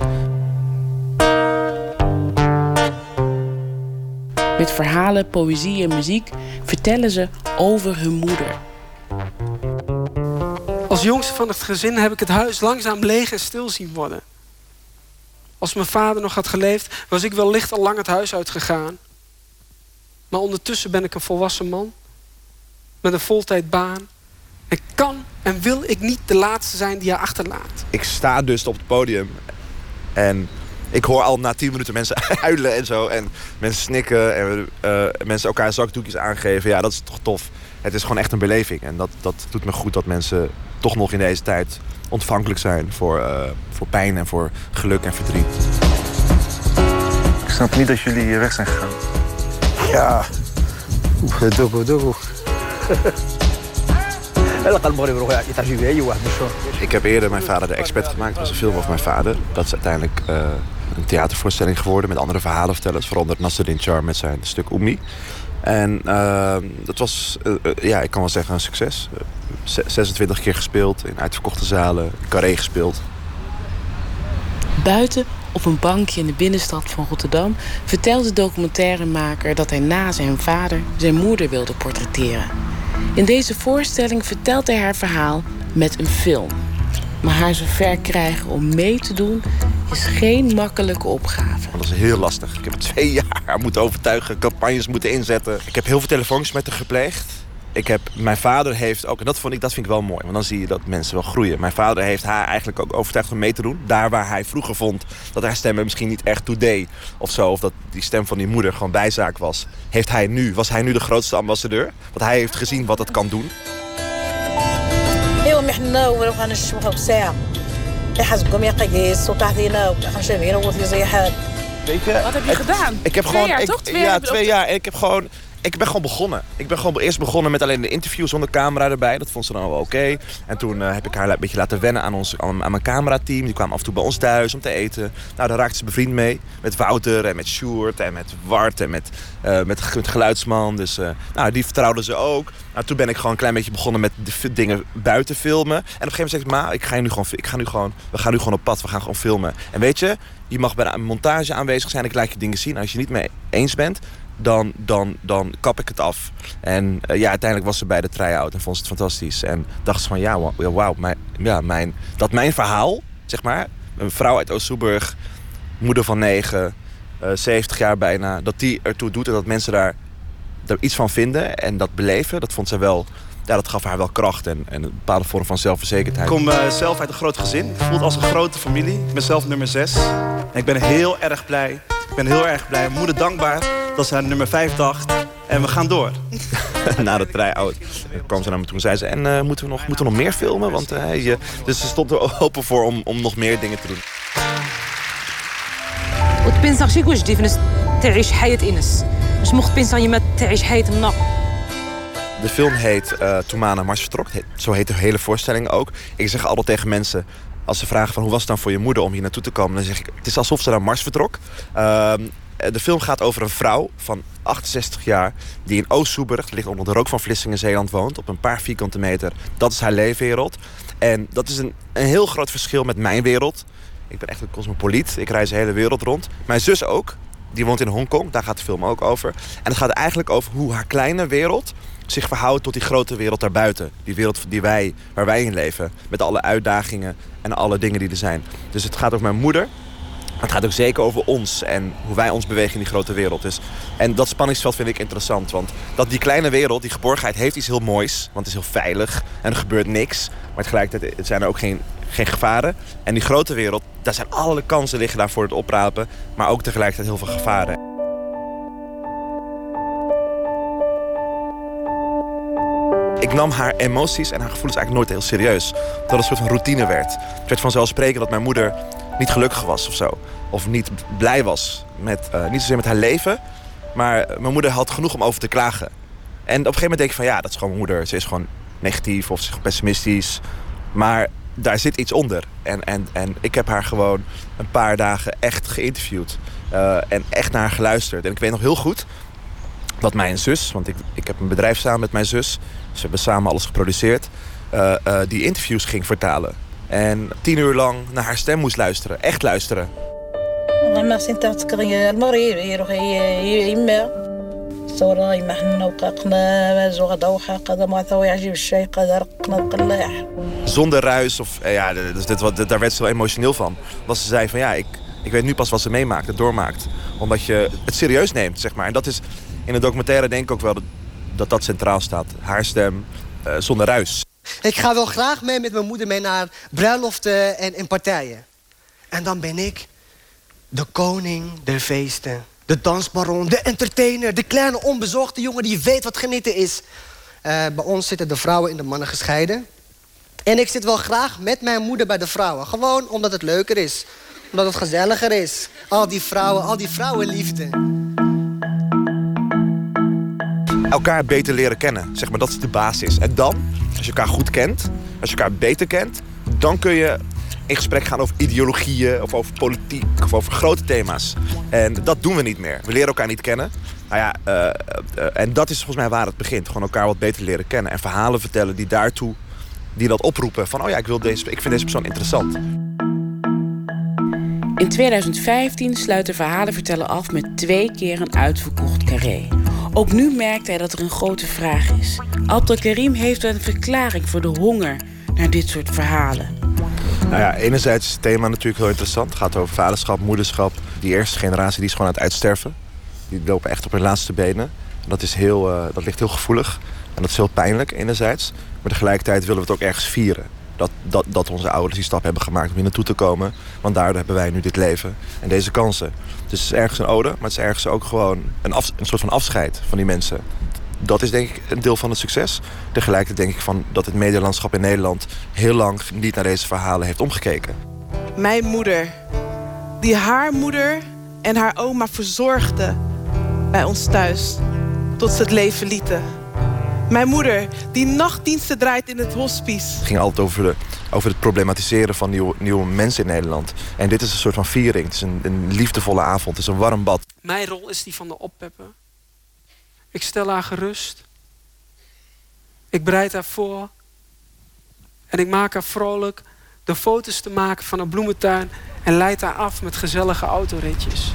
Met verhalen, poëzie en muziek vertellen ze over hun moeder. Als jongste van het gezin heb ik het huis langzaam leeg en stil zien worden. Als mijn vader nog had geleefd, was ik wellicht al lang het huis uitgegaan. Maar ondertussen ben ik een volwassen man. Met een voltijdbaan. En kan en wil ik niet de laatste zijn die haar achterlaat. Ik sta dus op het podium. En ik hoor al na tien minuten mensen huilen en zo. En mensen snikken. En uh, mensen elkaar zakdoekjes aangeven. Ja, dat is toch tof. Het is gewoon echt een beleving. En dat, dat doet me goed dat mensen toch nog in deze tijd ontvankelijk zijn voor, uh, voor pijn en voor geluk en verdriet. Ik snap niet dat jullie hier weg zijn gegaan. Ja. Ik heb eerder mijn vader de expert gemaakt. Dat was een film over mijn vader. Dat is uiteindelijk uh, een theatervoorstelling geworden met andere verhalenvertellers. Vooral Nasreddin Char met zijn stuk Oemi. En uh, dat was, uh, ja, ik kan wel zeggen, een succes. 26 keer gespeeld, in uitverkochte zalen, carré gespeeld. Buiten op een bankje in de binnenstad van Rotterdam vertelt de documentairemaker dat hij na zijn vader zijn moeder wilde portretteren. In deze voorstelling vertelt hij haar verhaal met een film. Maar haar zover krijgen om mee te doen is geen makkelijke opgave. Dat is heel lastig. Ik heb twee jaar moeten overtuigen, campagnes moeten inzetten. Ik heb heel veel telefoontjes met haar gepleegd ik heb, mijn vader heeft ook, en dat, vond ik, dat vind ik wel mooi, want dan zie je dat mensen wel groeien. Mijn vader heeft haar eigenlijk ook overtuigd om mee te doen. Daar waar hij vroeger vond dat haar stem misschien niet echt toe deed of zo, of dat die stem van die moeder gewoon bijzaak was, heeft hij nu, was hij nu de grootste ambassadeur. Want hij heeft gezien wat het kan doen. Weet wat heb je gedaan? Ik heb gewoon, jaar, ik, toch? Twee ja, twee jaar. En ik heb gewoon ik ben gewoon begonnen. Ik ben gewoon eerst begonnen met alleen de interview zonder camera erbij. Dat vond ze dan wel oké. En toen eh, heb ik haar een beetje laten wennen aan, ons, aan, aan mijn camerateam. Die kwamen af en toe bij ons thuis om te eten. Nou, daar raakte ze bevriend mee. Met Wouter en met Sjoerd en met Wart en met, eh met, met Geluidsman. Dus eh, nou, die vertrouwden ze ook. Nou, toen ben ik gewoon een klein beetje begonnen met de dingen buiten filmen. En op een gegeven moment zeg ik, ma, ik ga nu gewoon, ik ga nu gewoon, we gaan nu gewoon op pad. We gaan gewoon filmen. En weet je, je mag bij de montage aanwezig zijn. Ik laat je dingen zien. Als je niet mee eens bent, dan, dan, dan kap ik het af. En eh, ja, uiteindelijk was ze bij de try-out en vond ze het fantastisch. En dacht ze van, ja, wauw, mijn, ja, mijn, dat mijn verhaal, zeg maar... een vrouw uit Oost-Soeburg, moeder van negen, eh 70 jaar bijna... dat die ertoe doet en dat mensen daar, daar iets van vinden en dat beleven... dat vond ze wel... Ja, dat gaf haar wel kracht en, en een bepaalde vorm van Ik zelfverzekerdheid. kom eh, zelf uit een groot gezin. Het voelt als een grote familie. Ik ben zelf nummer 6. En ik ben heel erg blij. Ik ben heel erg blij. Moeder dankbaar dat ze aan nummer 5 dacht. En we gaan door. na de try-out kwam ze naar me toe en zei ze... en eh, moeten, we nog, moeten we nog meer filmen? Want, eh, je... Dus ze stond er open voor om, om nog meer dingen te doen. وتبنسا شي واش دي في نفس تعيش حياة إنس مش مخ بنسا يما تعيش حياة النار De film heet eh Toen Maan naar Mars vertrok. Heet- Zo heet de hele voorstelling ook. Ik zeg altijd tegen mensen... Als ze vragen van hoe was het dan voor je moeder om hier naartoe te komen... dan zeg ik, het is alsof ze naar Mars vertrok. Ehm, de film gaat over een vrouw van 68 jaar... die in Oost-Soeburg, dat ligt onder de rook van Vlissingen, Zeeland woont... op een paar vierkante meter. Dat is haar leefwereld. En dat is een, een heel groot verschil met mijn wereld. Ik ben echt een cosmopoliet. Ik reis de hele wereld rond. Mijn zus ook. Die woont in Hongkong. Daar gaat de film ook over. En het gaat eigenlijk over hoe haar kleine wereld zich verhoudt tot die grote wereld daarbuiten. Die wereld die wij, waar wij in leven. Met alle uitdagingen en alle dingen die er zijn. Dus het gaat over mijn moeder. Het gaat ook zeker over ons en hoe wij ons bewegen in die grote wereld. Dus, en dat spanningsveld vind ik interessant. Want dat die kleine wereld, die geborgenheid, heeft iets heel moois. Want het is heel veilig en er gebeurt niks. Maar tegelijkertijd zijn er ook geen, geen gevaren. En die grote wereld, daar zijn alle kansen liggen daar voor het oprapen. Maar ook tegelijkertijd heel veel gevaren. Ik nam haar emoties en haar gevoelens eigenlijk nooit heel serieus. Dat het een soort van routine werd. Het werd vanzelfsprekend dat mijn moeder niet gelukkig was of zo. Of niet blij was. Met, eh, niet zozeer met haar leven. Maar mijn moeder had genoeg om over te klagen. En op een gegeven moment denk ik van ja, dat is gewoon mijn moeder. Ze is gewoon negatief of pessimistisch. Maar daar zit iets onder. En, en, en ik heb haar gewoon een paar dagen echt geïnterviewd. eh, en echt naar haar geluisterd. En ik weet nog heel goed dat mijn zus, want ik, ik heb een bedrijf samen met mijn zus. Ze hebben samen alles geproduceerd. eh, die interviews ging vertalen. En tien uur lang naar haar stem moest luisteren. Echt luisteren. Zonder ruis, of eh, ja, dus dit, wat, daar werd ze wel emotioneel van. Was ze zei van ja, ik, ik weet nu pas wat ze meemaakt, het doormaakt. Omdat je het serieus neemt, zeg maar. En dat is in de documentaire denk ik ook wel dat dat, dat centraal staat. Haar stem eh, zonder ruis. Ik ga wel graag mee met mijn moeder mee naar bruiloften en, en partijen. En dan ben ik de koning der feesten. De dansbaron, de entertainer, de kleine onbezorgde jongen die weet wat genieten is. Eh, bij ons zitten de vrouwen en de mannen gescheiden. En ik zit wel graag met mijn moeder bij de vrouwen. Gewoon omdat het leuker is. Omdat het gezelliger is. Al die vrouwen, al die vrouwenliefde. Elkaar beter leren kennen. Zeg maar, dat is de basis. En dan, als je elkaar goed kent, als je elkaar beter kent, dan kun je in gesprek gaan over ideologieën of over politiek of over grote thema's. En dat doen we niet meer. We leren elkaar niet kennen. Nou ja, eh, eh, en dat is volgens mij waar het begint. Gewoon elkaar wat beter leren kennen en verhalen vertellen die daartoe, die dat oproepen. Van, oh ja, ik, wil deze, ik vind deze persoon interessant. In 2015 sluit de verhalenverteller af met twee keer een uitverkocht carré. Ook nu merkt hij dat er een grote vraag is. Abdelkarim heeft een verklaring voor de honger naar dit soort verhalen. Nou ja, enerzijds is het thema natuurlijk heel interessant. Het gaat over vaderschap, moederschap. Die eerste generatie die is gewoon aan het uitsterven. Die lopen echt op hun laatste benen. Dat, is heel, uh, dat ligt heel gevoelig. En dat is heel pijnlijk enerzijds. Maar tegelijkertijd willen we het ook ergens vieren. Dat, dat, dat onze ouders die stap hebben gemaakt om hier naartoe te komen. Want daardoor hebben wij nu dit leven en deze kansen. Dus het is ergens een ode, maar het is ergens ook gewoon een, een soort van afscheid van die mensen. Dat is denk ik een deel van het succes. Tegelijkertijd denk ik van dat het medielandschap in Nederland heel lang niet naar deze verhalen heeft omgekeken. Mijn moeder, die haar moeder en haar oma verzorgde bij ons thuis tot ze het leven lieten. Mijn moeder, die nachtdiensten draait in het hospice. Het ging altijd over, de, over het problematiseren van nieuwe, nieuwe mensen in Nederland. En dit is een soort van viering. Het is een, een liefdevolle avond. Het is een warm bad. Mijn rol is die van de oppeppen. Ik stel haar gerust. Ik bereid haar voor. En ik maak haar vrolijk de foto's te maken van een bloementuin... en leid haar af met gezellige autoritjes.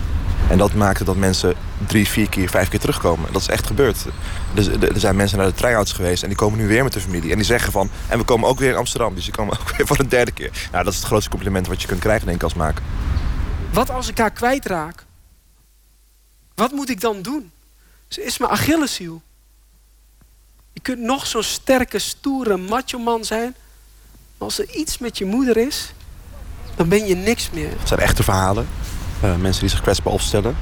En dat maakte dat mensen drie, vier keer, vijf keer terugkomen. Dat is echt gebeurd. Dus er zijn mensen naar de try-outs geweest en die komen nu weer met de familie. En die zeggen van, en we komen ook weer in Amsterdam. Dus die komen ook weer voor een derde keer. Nou, dat is het grootste compliment wat je kunt krijgen, denk ik, als maker. Wat als ik haar kwijtraak? Wat moet ik dan doen? Ze is mijn Achilleshiel. Je kunt nog zo'n sterke, stoere macho man zijn. Maar als er iets met je moeder is, dan ben je niks meer. Het zijn echte verhalen. Uh, mensen die zich kwetsbaar opstellen.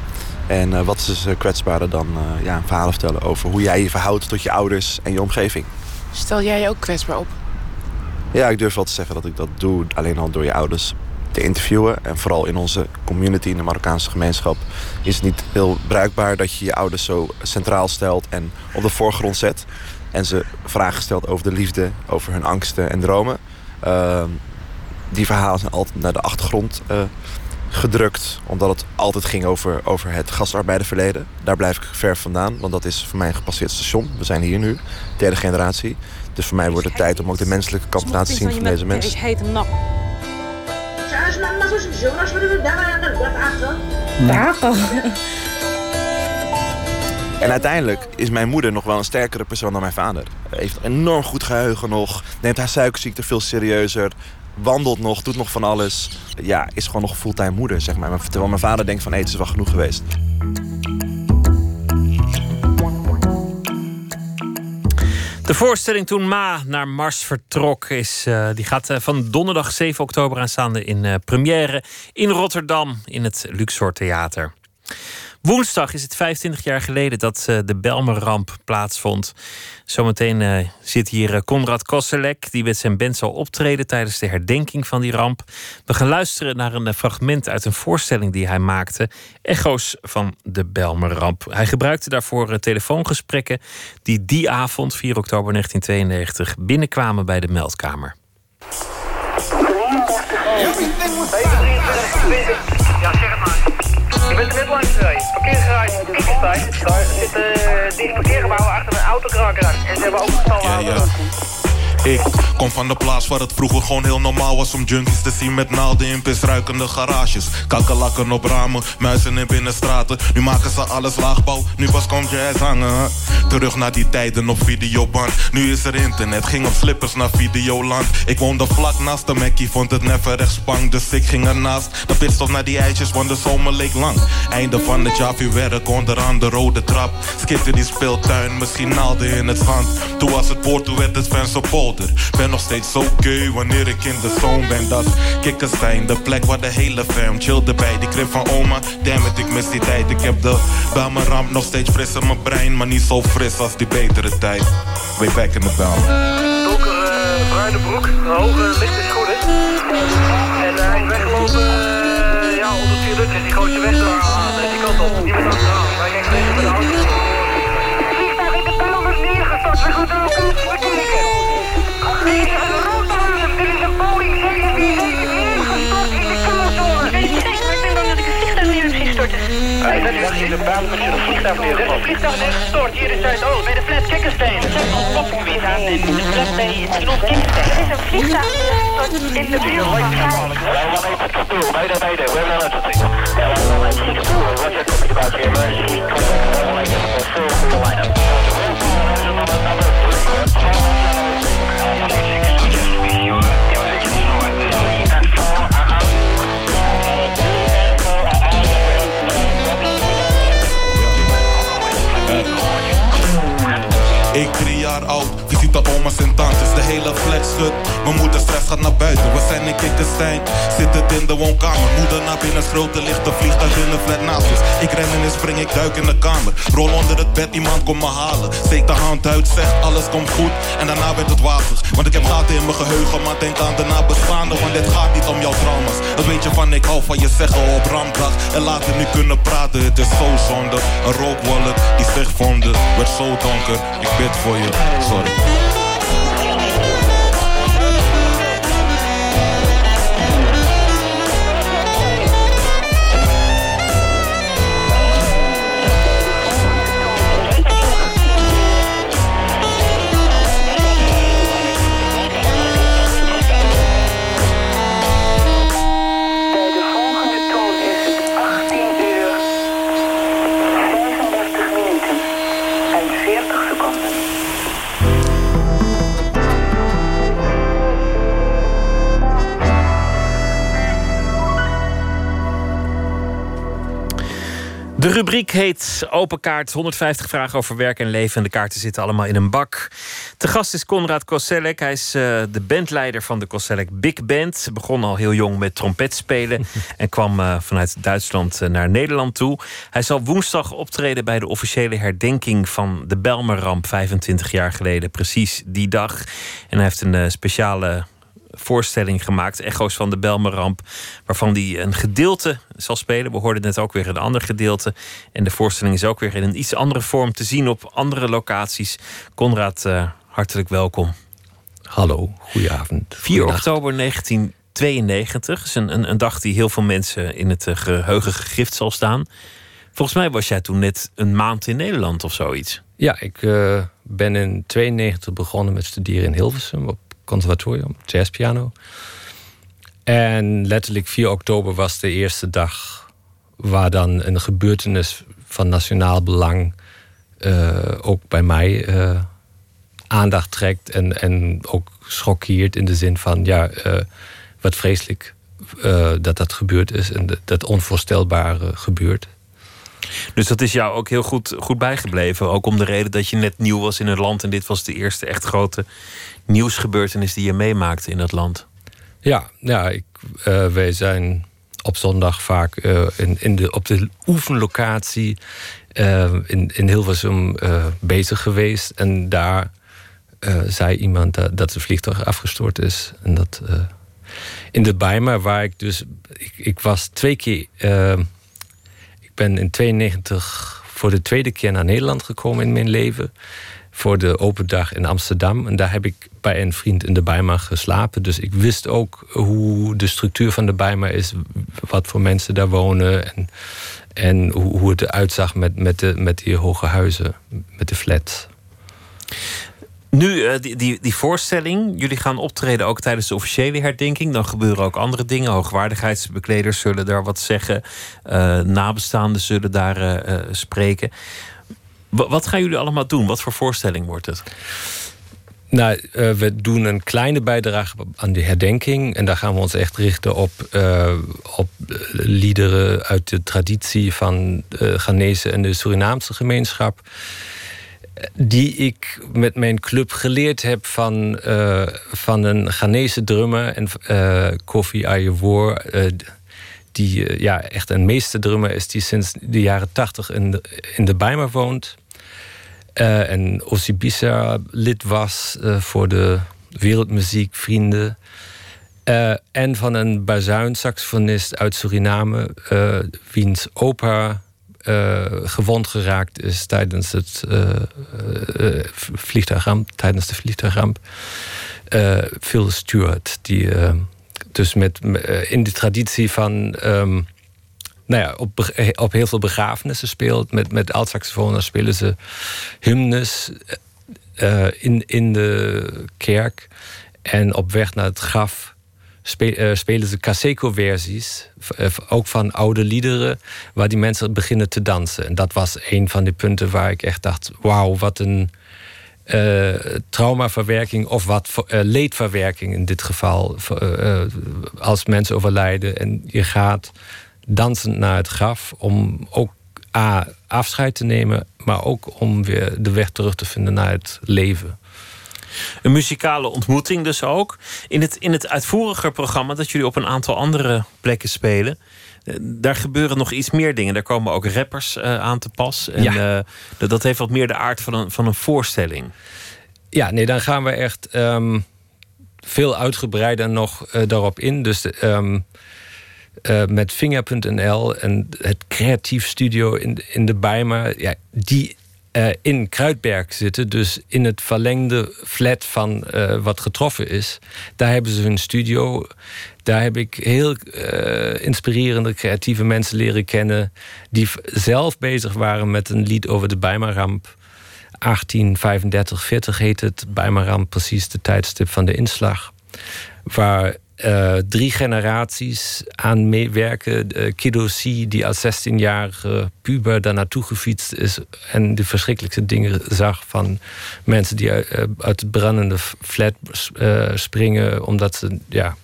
En uh, wat is dus kwetsbaarder dan uh, ja, een verhaal vertellen over hoe jij je verhoudt tot je ouders en je omgeving. Stel jij je ook kwetsbaar op? Ja, ik durf wel te zeggen dat ik dat doe. Alleen al door je ouders te interviewen. En vooral in onze community, in de Marokkaanse gemeenschap... is het niet heel bruikbaar dat je je ouders zo centraal stelt en op de voorgrond zet. En ze vragen stelt over de liefde, over hun angsten en dromen. Uh, die verhalen zijn altijd naar de achtergrond uh, gedrukt. Omdat het altijd ging over, over het gastarbeiderverleden. Daar blijf ik ver vandaan, want dat is voor mij een gepasseerd station. We zijn hier nu, derde generatie. Dus voor mij wordt het tijd om ook de menselijke kant te laten zien van deze mensen. En uiteindelijk is mijn moeder nog wel een sterkere persoon dan mijn vader. Heeft een enorm goed geheugen nog. Neemt haar suikerziekte veel serieuzer. Wandelt nog, doet nog van alles. Ja, is gewoon nog fulltime moeder, zeg maar. Terwijl mijn vader denkt van, hé, het is wel genoeg geweest. De voorstelling toen Ma naar Mars vertrok, is, uh, die gaat uh, van donderdag 7 oktober aanstaande in uh, première in Rotterdam in het Luxor Theater. Woensdag is het 25 jaar geleden dat uh, de Belmerramp plaatsvond. Zometeen uh, zit hier uh, Konrad Kosselek, die met zijn band zal optreden tijdens de herdenking van die ramp. We gaan luisteren naar een fragment uit een voorstelling die hij maakte: Echo's van de Belmerramp. Hij gebruikte daarvoor telefoongesprekken die die avond, 4 oktober 1992, binnenkwamen bij de meldkamer. Je bent er net langs gereden. Parkeergarage Pieterstein. Daar zitten uh, die parkeergebouwen achter een autokraker En ze hebben ook een stal ja, ja. Ik kom van de plaats waar het vroeger gewoon heel normaal was om junkies te zien met naalden in pisruikende garages. Kakkelakken op ramen, muizen in binnenstraten. Nu maken ze alles laagbouw, nu pas komt jazz hangen. Terug naar die tijden op videoband. Nu is er internet, ging op slippers naar Videoland. Ik woonde vlak naast de Mackie, vond het never echt spang. Dus ik ging ernaast, de pitstop naar die eitjes, want de zomer leek lang. Einde van het jaar werk onderaan de rode trap. Skipte die speeltuin, misschien naalden in het zand. Toen was het poort, toen werd het fans op. Ben nog steeds oké okay wanneer ik in de zone ben. Dat Kikkerstein, de plek waar de hele fam chillde bij. Die krip van oma, damn it, ik mis die tijd. Ik heb de bij mijn ramp nog steeds fris in mijn brein. Maar niet zo fris als die betere tijd. Way back in the bell. Donkere uh, bruine broek, hoge lichte schoenen. En uh, hij is weggelopen uh, ja, onder vier. Die gooit zijn weg aan die kant op. Die bent achteraan. Hij ging tegen met de auto. Vliegtuig in de neergestort. We ook is een roodbaan. Er is een Boeing 747 neergestort in de Kamertoren. Weet je zeker? Ik denk dan dat een vliegtuig is in de baan als je een vliegtuig Er is een vliegtuig neergestort hier in Zuidoost bij de flat. Er zijn al kopgebied aan in de flat bij. Er is een vliegtuig neergestort in de buurt van Mayday, mayday, we have an emergency. What's your Zit het in de woonkamer, moeder naar binnen schreeuwt, er ligt een vliegtuig in de flat naast ons. Ik ren en spring, ik duik in de kamer. Rol onder het bed, iemand komt me halen. Steek de hand uit, zegt alles komt goed. En daarna werd het wazig, want ik heb gaten in mijn geheugen. Maar denk aan de nabestaanden, want dit gaat niet om jouw trauma's. Dat weet je van, ik hou van je zeggen op rampdag. En later niet kunnen praten, het is zo zonde. Een rookwallet die zich vonden, werd zo donker. Ik bid voor je, sorry. De rubriek heet Open Kaart. 150 vragen over werk en leven. En de kaarten zitten allemaal in een bak. Te gast is Konrad Koselek. Hij is eh, de bandleider van de Koselek Big Band. Begon al heel jong met trompet spelen. en kwam eh, vanuit Duitsland eh, naar Nederland toe. Hij zal woensdag optreden bij de officiële herdenking van de Belmerramp. 25 jaar geleden, precies die dag. En hij heeft een speciale voorstelling gemaakt, Echo's van de Belmerramp, waarvan hij een gedeelte zal spelen. We hoorden net ook weer een ander gedeelte. En de voorstelling is ook weer in een iets andere vorm te zien op andere locaties. Conrad, eh, hartelijk welkom. Hallo, goedenavond. 4 oktober 1992 is een, een, een dag die heel veel mensen in het eh, geheugen gegrift zal staan. Volgens mij was jij toen net een maand in Nederland of zoiets. Ja, ik eh, ben in 92 begonnen met studeren in Hilversum op conservatorium, jazzpiano. En letterlijk 4 oktober was de eerste dag waar dan een gebeurtenis van nationaal belang eh, ook bij mij eh, aandacht trekt en, en ook schokkeert in de zin van ja, eh, wat vreselijk dat dat gebeurd is en dat, dat onvoorstelbare gebeurt. Dus dat is jou ook heel goed, goed bijgebleven. Ook om de reden dat je net nieuw was in het land. En dit was de eerste echt grote nieuwsgebeurtenis die je meemaakte in dat land. Ja, ja ik, eh, wij zijn op zondag vaak eh, in, in de, op de oefenlocatie eh, in, in Hilversum bezig geweest. En daar zei iemand dat, het vliegtuig afgestort is. En dat in de Bijma, waar ik dus. Ik, ik was twee keer. ik ben in 92 voor de tweede keer naar Nederland gekomen in mijn leven. Voor de open dag in Amsterdam. En daar heb ik bij een vriend in de Bijma geslapen. Dus ik wist ook hoe de structuur van de Bijma is. Wat voor mensen daar wonen. En, en hoe, het eruit zag met, met, de, met die hoge huizen. Met de flats. Nu, eh, die, die, die voorstelling. Jullie gaan optreden ook tijdens de officiële herdenking. Dan gebeuren ook andere dingen. Hoogwaardigheidsbekleders zullen daar wat zeggen. Eh, nabestaanden zullen daar eh, spreken. Wa- wat gaan jullie allemaal doen? Wat voor voorstelling wordt het? Nou, eh, we doen een kleine bijdrage aan de herdenking. En daar gaan we ons echt richten op, eh, op eh, liederen uit de traditie van de Ghanese en de Surinaamse gemeenschap. Die ik met mijn club geleerd heb van, van een Ghanese drummer, en, Kofi Ayewoor. die ja, echt een meesterdrummer is, die sinds de jaren tachtig in de, in de Bijma woont. Eh, en Osibisa lid was eh, voor de wereldmuziekvrienden. Eh, en van een bazuinsaxofonist uit Suriname, wiens opa gewond geraakt is tijdens het vliegtuigramp, tijdens de vliegtuigramp. Phil Stewart, die dus met, in de traditie van ehm, nou ja, op, beg- op heel veel begrafenissen speelt. Met, met altsaxofonen spelen ze hymnes eh, in, in de kerk. En op weg naar het graf spe- eh, spelen ze Kaseko-versies. eh, ook van oude liederen, waar die mensen beginnen te dansen. En dat was een van de punten waar ik echt dacht: wauw, wat een eh, traumaverwerking of wat eh, leedverwerking in dit geval. eh, eh, als mensen overlijden en je gaat dansend naar het graf om ook A, afscheid te nemen, maar ook om weer de weg terug te vinden naar het leven. Een muzikale ontmoeting dus ook. In het, in het uitvoeriger programma dat jullie op een aantal andere plekken spelen. eh, Daar gebeuren nog iets meer dingen. Daar komen ook rappers eh, aan te pas. En Ja. eh, dat, dat heeft wat meer de aard van een, van een voorstelling. Ja, nee, dan gaan we echt ehm, veel uitgebreider nog daarop in. Dus de, eh, met Vinger.nl en het creatief studio in, in de Bijma, ja, die eh, in Kruidberg zitten, dus in het verlengde flat van eh, wat getroffen is. Daar hebben ze hun studio. Daar heb ik heel inspirerende, creatieve mensen leren kennen. die zelf bezig waren met een lied over de Bijma-ramp. 1835, 40 heet het. Bijma-ramp, precies de tijdstip van de inslag. Waar eh, drie generaties aan meewerken. Uh, Kiddo C, die als 16-jarige puber daar naartoe gefietst is. en de verschrikkelijkste dingen zag van mensen die uit, uit het brandende flat uh, springen. omdat ze ja,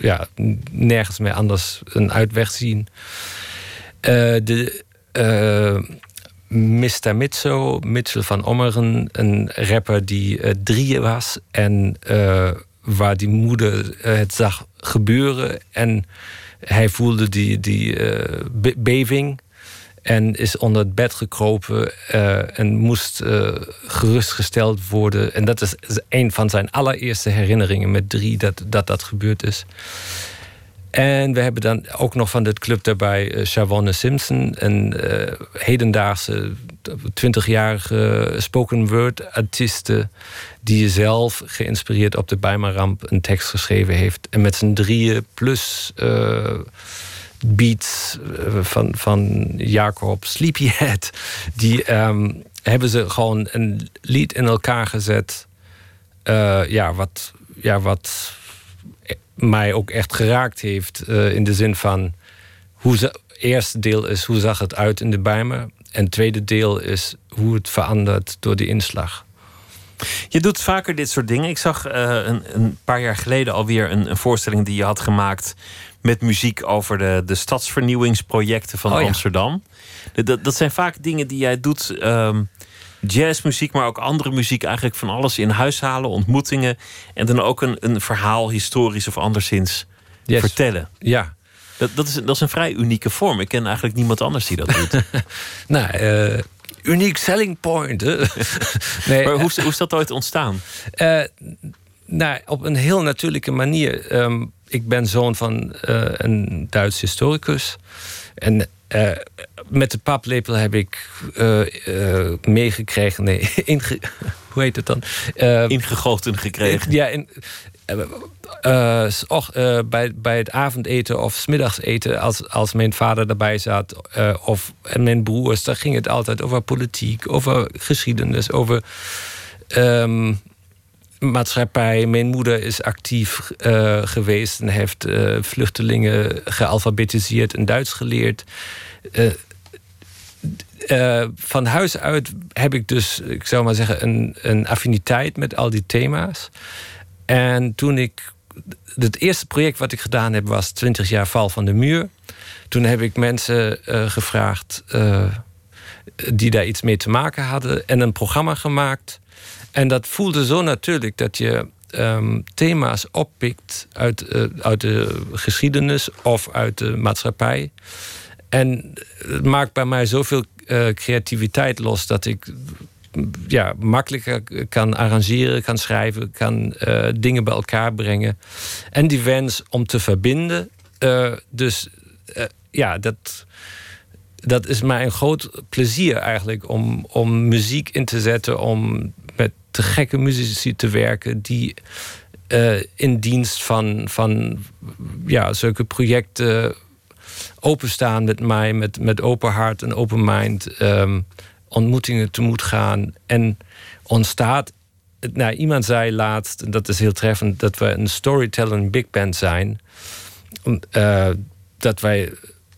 ja, nergens meer anders een uitweg zien. Uh, de. Uh, Mr. Mitso, Mitchell van Ommeren, een rapper die uh, drie was en uh, waar die moeder uh, het zag gebeuren en hij voelde die, die be beving en is onder het bed gekropen en moest gerustgesteld worden. En dat is een van zijn allereerste herinneringen met drie dat dat, dat gebeurd is. En we hebben dan ook nog van dit club daarbij Shavonne Simpson, een hedendaagse 20-jarige spoken word artieste die zelf geïnspireerd op de Bijma-ramp een tekst geschreven heeft. En met z'n drieën plus uh, beats van, van Jacob Sleepyhead, die um, hebben ze gewoon een lied in elkaar gezet. ja, wat, ja, wat mij ook echt geraakt heeft. In de zin van. Hoe ze, eerste deel is hoe zag het uit in de Bijmer. En het tweede deel is hoe het verandert door de inslag. Je doet vaker dit soort dingen. Ik zag uh, een, een, paar jaar geleden alweer een, een voorstelling die je had gemaakt. met muziek over de, de stadsvernieuwingsprojecten van oh, ja. Amsterdam. Dat, dat zijn vaak dingen die jij doet. Um, jazzmuziek, maar ook andere muziek. Eigenlijk van alles in huis halen, ontmoetingen. En dan ook een, een verhaal, historisch of anderszins, yes. vertellen. Ja. Dat, dat, is, dat is een vrij unieke vorm. Ik ken eigenlijk niemand anders die dat doet. nou, uh, uniek selling point. nee, maar hoe, hoe is dat ooit ontstaan? Uh, nou, op een heel natuurlijke manier. Um, ik ben zoon van uh, een Duits historicus. En uh, met de paplepel heb ik meegekregen. Nee, inge, hoe heet het dan? Ingegoten gekregen. Ja, in, och, bij, bij het avondeten of smiddagseten, als, als mijn vader erbij zat, of en mijn broers, dan ging het altijd over politiek, over geschiedenis, over. Um, maatschappij. Mijn moeder is actief uh, geweest en heeft uh, vluchtelingen gealfabetiseerd en Duits geleerd. Uh, van huis uit heb ik dus, ik zou maar zeggen, een, een affiniteit met al die thema's. En toen ik. Het eerste project wat ik gedaan heb was 20 jaar val van de muur. Toen heb ik mensen gevraagd die daar iets mee te maken hadden en een programma gemaakt. En dat voelde zo natuurlijk dat je um, thema's oppikt uit, uh, uit de geschiedenis of uit de maatschappij. En het maakt bij mij zoveel creativiteit los dat ik ja, makkelijker kan arrangeren, kan schrijven, kan uh, dingen bij elkaar brengen. En die wens om te verbinden. dus ja, dat dat is mij een groot plezier eigenlijk om, om muziek in te zetten, om met te gekke muzici te werken die in dienst van, van ja, zulke projecten openstaan met mij, met, met open hart en open mind, um, ontmoetingen tegemoet gaan. En ontstaat, nou, iemand zei laatst, en dat is heel treffend, dat we een storytelling big band zijn. Uh, dat wij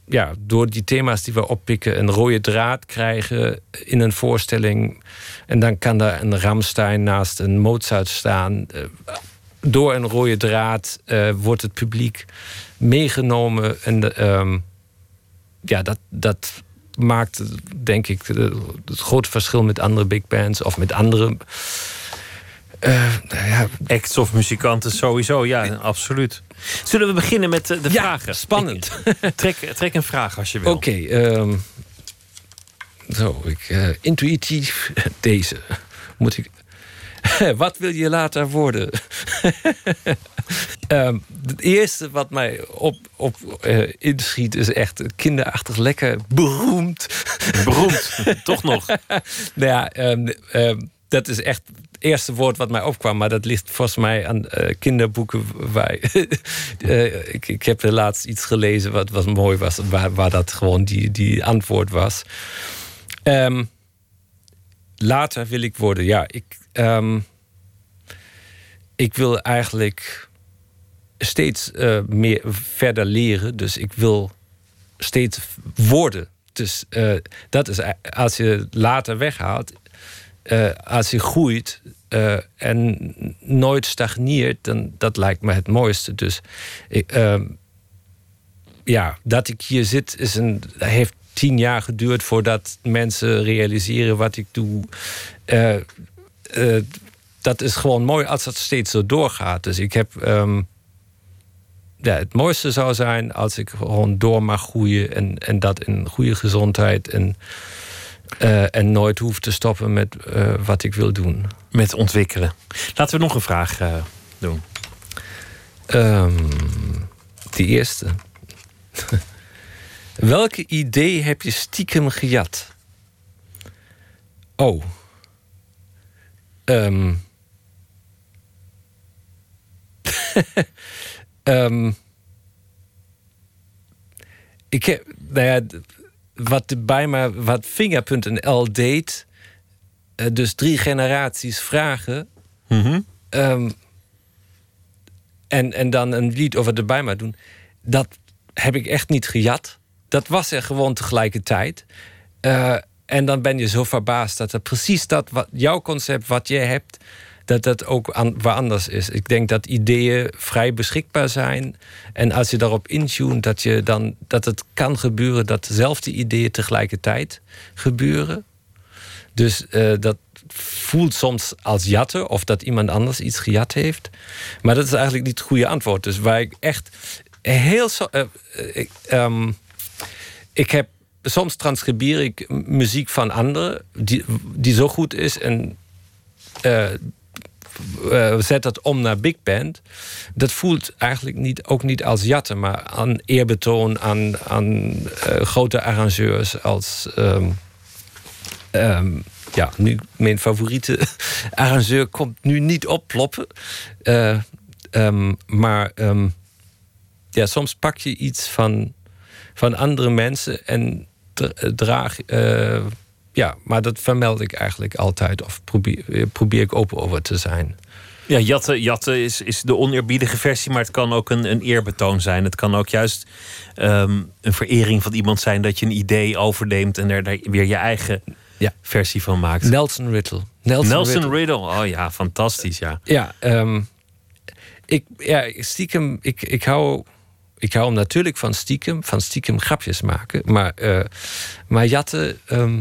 ja, door die thema's die we oppikken een rode draad krijgen in een voorstelling. En dan kan daar een Ramstein naast een Mozart staan. Door een rode draad uh, wordt het publiek meegenomen. En um, ja, dat, dat maakt denk ik het grote verschil met andere big bands of met andere nou ja. Acts of muzikanten sowieso, ja, absoluut. Zullen we beginnen met eh, de vragen? Spannend. Ik- trek, trek een vraag als je wil. Oké, ehm, zo, ik, eh, intuïtief deze. Moet ik. wat wil je later worden? Ehm, het eerste wat mij op, op eh, inschiet is echt kinderachtig lekker beroemd. Beroemd, toch nog? nou ja, ehm, ehm, dat is echt het eerste woord wat mij opkwam. Maar dat ligt volgens mij aan eh, kinderboeken. Waar, Eh, ik, ik heb er laatst iets gelezen wat, wat mooi was. Waar, waar dat gewoon die, die antwoord was. Ehm, later wil ik worden. Ja, ik, ehm, ik wil eigenlijk steeds eh, meer verder leren. Dus ik wil steeds worden. Dus eh, dat is als je later weghaalt, eh, als je groeit en nooit stagneert, dan dat lijkt me het mooiste. Dus ehm, ja, dat ik hier zit, is een, heeft tien jaar geduurd voordat mensen realiseren wat ik doe. Eh, eh, dat is gewoon mooi als dat steeds zo doorgaat. Dus ik heb. ehm, ja, het mooiste zou zijn als ik gewoon door mag groeien en, en dat in goede gezondheid en, eh, en nooit hoef te stoppen met wat ik wil doen. Met ontwikkelen. Laten we nog een vraag doen. Ehm, die eerste. Welke idee heb je stiekem gejat? Oh. Ehm. Ehm. ik heb, nou ja, wat bij me, wat Fingerpunt.nl deed, eh, dus drie generaties vragen. Ehm, en, en dan een lied over de Bijma doen. Dat heb ik echt niet gejat. Dat was er gewoon tegelijkertijd. Eh, en dan ben je zo verbaasd dat het precies dat wat jouw concept, wat jij hebt, dat dat ook aan, waar anders is. Ik denk dat ideeën vrij beschikbaar zijn. En als je daarop intunt, dat, je dan, dat het kan gebeuren dat dezelfde ideeën tegelijkertijd gebeuren. Dus eh, dat voelt soms als jatten of dat iemand anders iets gejat heeft. Maar dat is eigenlijk niet het goede antwoord. Dus waar ik echt heel. eh, eh, ehm, ik heb. Soms transcribeer ik muziek van anderen die, die zo goed is en eh, eh, zet dat om naar big band. Dat voelt eigenlijk niet, ook niet als jatten, maar aan eerbetoon aan, aan eh, grote arrangeurs als. ehm, ehm, ja, nu mijn favoriete arrangeur komt nu niet opploppen. Eh, ehm, maar ja, soms pak je iets van, van andere mensen en dra- draag. eh, ja, maar dat vermeld ik eigenlijk altijd. Of probeer, eh, probeer ik open over te zijn. Ja, jatten, jatten is, is de oneerbiedige versie, maar het kan ook een, een eerbetoon zijn. Het kan ook juist ehm, een verering van iemand zijn dat je een idee overneemt en er daar weer je eigen versie van maakt. Nelson Riddle. Nelson, Nelson, Riddle. Riddle. Oh ja, fantastisch, ja. Ja, ehm, ik, ja, stiekem, ik, ik, hou, ik hou natuurlijk van stiekem, van stiekem grapjes maken. Maar, eh, maar jatten, ehm,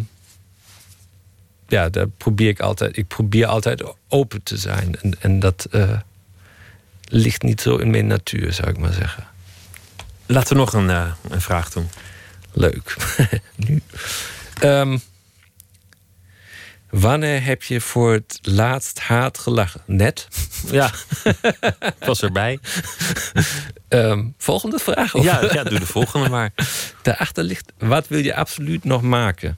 ja, daar probeer ik altijd. Ik probeer altijd open te zijn. En, en dat eh, ligt niet zo in mijn natuur, zou ik maar zeggen. Laten we nog een, eh, een vraag doen. Leuk. nu. Ehm, wanneer heb je voor het laatst haat gelachen? Net? Ja, ik was erbij. Ehm, volgende vraag? of- Ja, ja, doe de volgende maar. Daarachter ligt, wat wil je absoluut nog maken?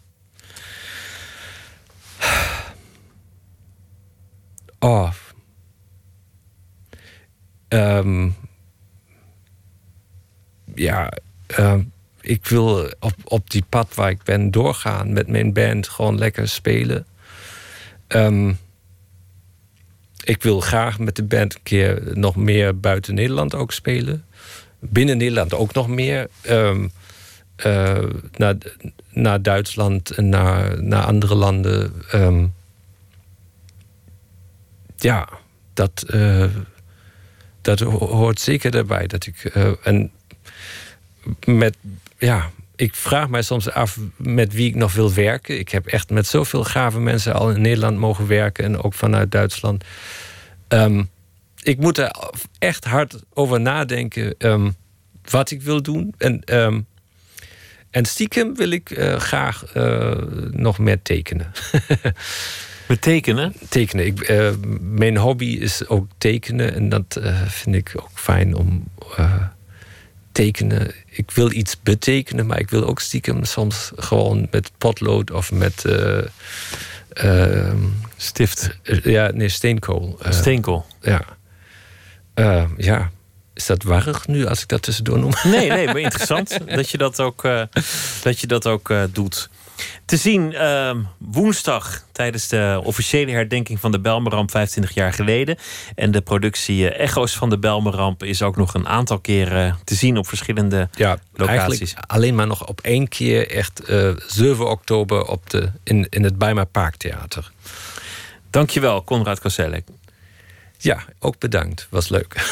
Oh. Ehm, ja, ehm, ik wil op, op die pad waar ik ben doorgaan met mijn band gewoon lekker spelen. Ehm, ik wil graag met de band een keer nog meer buiten Nederland ook spelen. Binnen Nederland ook nog meer. Ehm, eh, naar, naar Duitsland en naar, naar andere landen. Ehm, ja, dat, eh, dat ho- hoort zeker daarbij. Dat ik, eh, en met, ja, ik vraag mij soms af met wie ik nog wil werken. Ik heb echt met zoveel gave mensen al in Nederland mogen werken en ook vanuit Duitsland. Ehm, ik moet er echt hard over nadenken ehm, wat ik wil doen. En, ehm, en stiekem wil ik eh, graag eh, nog meer tekenen. Met tekenen? Tekenen. Ik, eh, mijn hobby is ook tekenen. En dat vind ik ook fijn om tekenen. Ik wil iets betekenen, maar ik wil ook stiekem soms gewoon met potlood of met. Stift. ja, nee, steenkool. steenkool. Ja. Uh, ja, is dat warrig nu als ik dat tussendoor noem? Nee, nee, maar interessant dat je dat ook, uh, dat je dat ook uh, doet. Te zien uh, woensdag tijdens de officiële herdenking van de Belmeramp 25 jaar geleden. En de productie Echo's van de Belmeramp is ook nog een aantal keren te zien op verschillende ja, locaties. Alleen maar nog op één keer, echt 7 oktober op de, in, in het Bijma Parktheater. Dankjewel, Konrad Koselek. Ja, ook bedankt. Was leuk.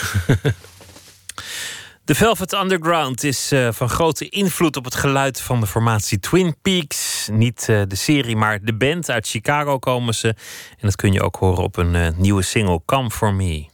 De Velvet Underground is uh, van grote invloed op het geluid van de formatie Twin Peaks. Niet uh, de serie, maar de band. Uit Chicago komen ze. En dat kun je ook horen op een uh, nieuwe single, Come For Me.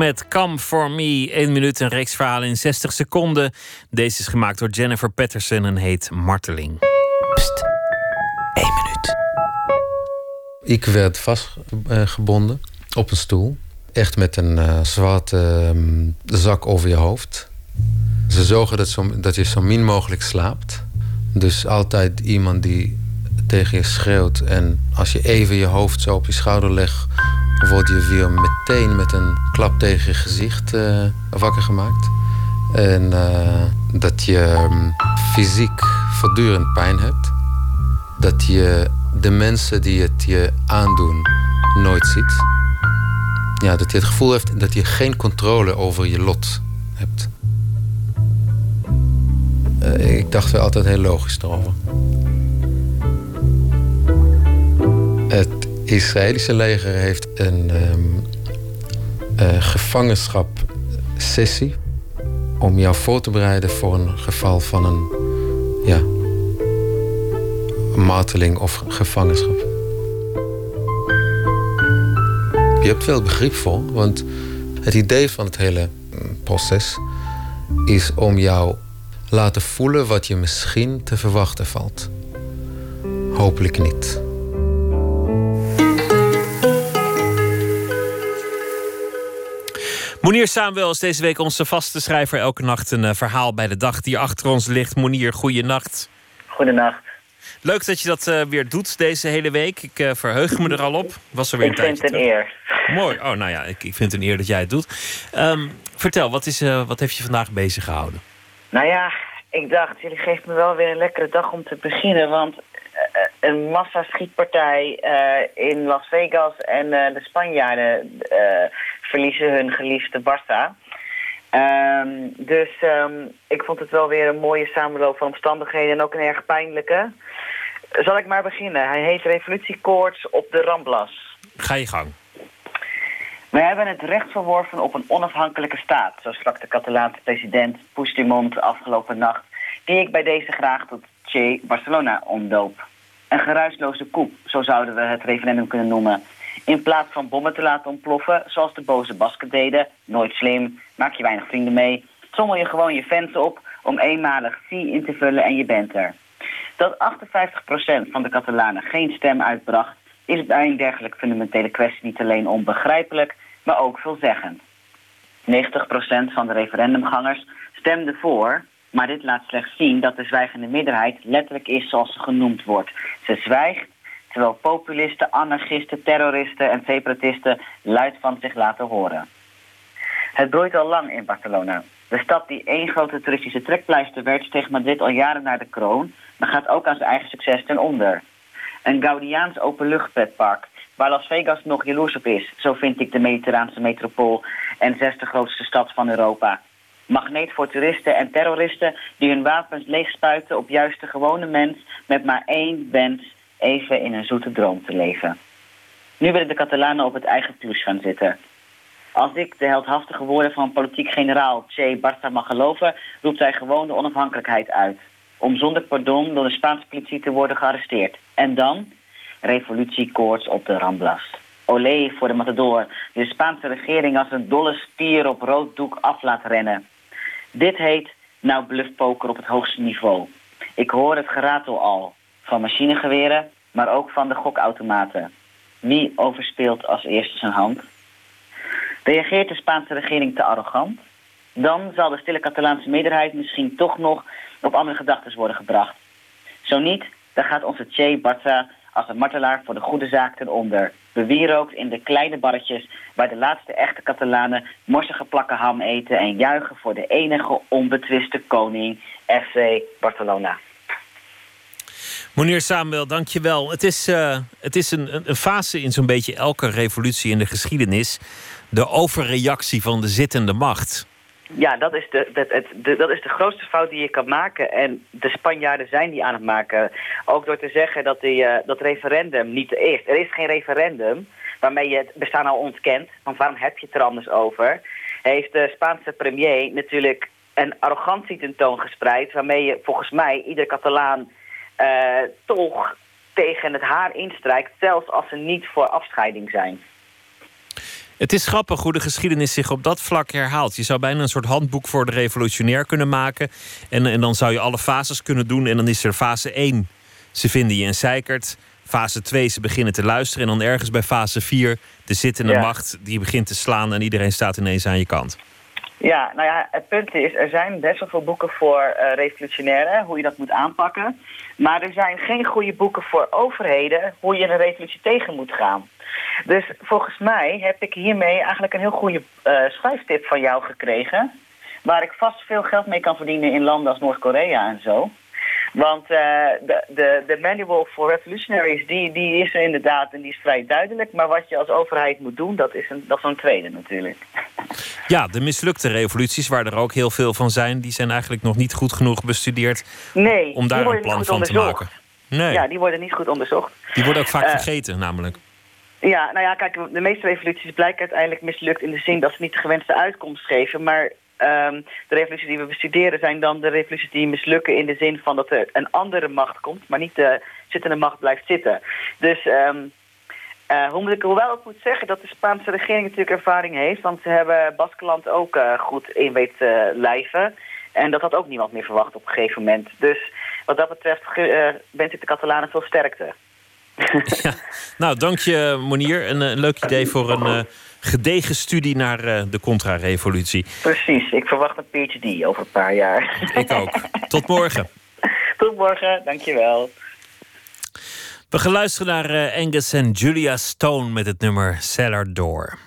Met Come For Me. 1 minuut, een reeks verhalen in 60 seconden. Deze is gemaakt door Jennifer Patterson en heet Marteling. Pst, 1 minuut. Ik werd vastgebonden op een stoel. Echt met een uh, zwarte um, zak over je hoofd. Ze zorgen dat, zo, dat je zo min mogelijk slaapt. Dus altijd iemand die tegen je schreeuwt. En als je even je hoofd zo op je schouder legt word je weer meteen met een klap tegen je gezicht eh, wakker gemaakt. En eh, dat je mm, fysiek voortdurend pijn hebt. Dat je de mensen die het je aandoen nooit ziet. Ja, dat je het gevoel hebt dat je geen controle over je lot hebt. Eh, ik dacht er altijd heel logisch erover. Het Israëlische leger heeft een ehm eh, gevangenschap-sessie om jou voor te bereiden voor een geval van een ja, marteling of gevangenschap. Je hebt veel begrip voor, want het idee van het hele mm, proces is om jou laten voelen wat je misschien te verwachten valt. Hopelijk niet. Monier Samuel is deze week onze vaste schrijver. Elke nacht een eh, verhaal bij de dag die achter ons ligt. Monier, goeienacht. Goedenacht. Leuk dat je dat eh, weer doet deze hele week. Ik eh, verheug me er al op. Was er weer Ik een vind het een terug. eer. Mooi. Oh, nou ja, ik, ik vind het een eer dat jij het doet. Ehm, vertel, wat, is, wat heeft je vandaag bezig gehouden? Nou ja, ik dacht, jullie geven me wel weer een lekkere dag om te beginnen. Want een massa-schietpartij eh, in Las Vegas en eh, de Spanjaarden eh, verliezen hun geliefde Barça. Ehm, dus ehm, ik vond het wel weer een mooie samenloop van omstandigheden en ook een erg pijnlijke. Zal ik maar beginnen? Hij heet Revolutiekoorts op de Ramblas. Ga je gang. Wij hebben het recht verworven op een onafhankelijke staat, zo sprak de Catalaanse president Puigdemont afgelopen nacht, die ik bij deze graag tot Barcelona omdoop. Een geruisloze koep, zo zouden we het referendum kunnen noemen. In plaats van bommen te laten ontploffen, zoals de boze Basken deden, nooit slim, maak je weinig vrienden mee, trommel je gewoon je fans op om eenmalig zie in te vullen en je bent er. Dat 58% van de Catalanen geen stem uitbracht, is bij een dergelijke fundamentele kwestie niet alleen onbegrijpelijk, maar ook veelzeggend. 90% van de referendumgangers stemde voor, maar dit laat slechts zien dat de zwijgende meerderheid letterlijk is zoals ze genoemd wordt. Ze zwijgt, terwijl populisten, anarchisten, terroristen en separatisten luid van zich laten horen. Het broeit al lang in Barcelona. De stad die één grote toeristische trekpleister werd, steeg Madrid al jaren naar de kroon, maar gaat ook aan zijn eigen succes ten onder. Een Gaudiaans openluchtpretpark, waar Las Vegas nog jaloers op is, zo vind ik de mediterraanse metropool en zesde grootste stad van Europa. Magneet voor toeristen en terroristen die hun wapens leegspuiten op juist de gewone mens met maar één wens, even in een zoete droom te leven. Nu willen de Catalanen op het eigen ploes gaan zitten. Als ik de heldhaftige woorden van politiek generaal Che Barça mag geloven, roept hij gewoon de onafhankelijkheid uit. Om zonder pardon door de Spaanse politie te worden gearresteerd. En dan? Revolutiekoorts op de Ramblas. Olé voor de matador, die de Spaanse regering als een dolle stier op rood doek af laat rennen. Dit heet nou bluffpoker op het hoogste niveau. Ik hoor het geratel al. Van machinegeweren, maar ook van de gokautomaten. Wie overspeelt als eerste zijn hand? Reageert de Spaanse regering te arrogant? Dan zal de stille Catalaanse meerderheid misschien toch nog op andere gedachten worden gebracht. Zo niet, dan gaat onze Che Barça als een martelaar voor de goede zaak ten onder. Bewierookt in de kleine barretjes waar de laatste echte Catalanen morsige plakken ham eten en juichen voor de enige onbetwiste koning, FC Barcelona. Meneer Samuel, dankjewel. Het is, eh, het is een, een- een fase in zo'n beetje elke revolutie in de geschiedenis. De overreactie van de zittende macht. Ja, dat is de, dat, het, dat is de grootste fout die je kan maken. En de Spanjaarden zijn die aan het maken. Ook door te zeggen dat die, eh, dat referendum niet is. Er is geen referendum waarmee je het bestaan al ontkent. Want waarom heb je het er anders over? Heeft de Spaanse premier natuurlijk een arrogantie tentoongespreid... waarmee je volgens mij ieder Catalaan eh, toch tegen het haar instrijkt... zelfs als ze niet voor afscheiding zijn. Het is grappig hoe de geschiedenis zich op dat vlak herhaalt. Je zou bijna een soort handboek voor de revolutionair kunnen maken. En, en dan zou je alle fases kunnen doen. En dan is er fase 1. Ze vinden je in Seikert. Fase 2, ze beginnen te luisteren. En dan ergens bij fase 4, de zittende Ja. macht... die begint te slaan en iedereen staat ineens aan je kant. Ja, nou ja, het punt is, er zijn best wel veel boeken voor eh revolutionairen, hoe je dat moet aanpakken. Maar er zijn geen goede boeken voor overheden, hoe je een revolutie tegen moet gaan. Dus volgens mij heb ik hiermee eigenlijk een heel goede eh schuiftip van jou gekregen. Waar ik vast veel geld mee kan verdienen in landen als Noord-Korea en zo. Want eh, de, de, de manual for revolutionaries, die, die is er inderdaad en die is vrij duidelijk. Maar wat je als overheid moet doen, dat is een, dat is een tweede natuurlijk. Ja, de mislukte revoluties, waar er ook heel veel van zijn, die zijn eigenlijk nog niet goed genoeg bestudeerd Nee, om daar een plan van te maken. Nee, Ja, die worden niet goed onderzocht. die worden ook vaak Eh, vergeten, namelijk. Ja, nou ja, kijk, de meeste revoluties blijken uiteindelijk mislukt in de zin dat ze niet de gewenste uitkomst geven. Maar ehm, de revoluties die we bestuderen zijn dan de revoluties die mislukken in de zin van dat er een andere macht komt, maar niet de zittende macht blijft zitten. Dus eh, hoe moet ik, hoewel ik moet zeggen dat de Spaanse regering natuurlijk ervaring heeft, want ze hebben Baskeland ook eh, goed in weten lijven. En dat had ook niemand meer verwacht op een gegeven moment. Dus wat dat betreft eh, wens ik de Catalanen veel sterkte. Nou, dank je, Monier. Een, eh, leuk idee voor een eh, gedegen studie naar eh, de contra-revolutie. Precies, ik verwacht een PhD over een paar jaar. Ik ook. Tot morgen. Tot morgen, dankjewel. We gaan luisteren naar Angus en Julia Stone met het nummer Cellar Door.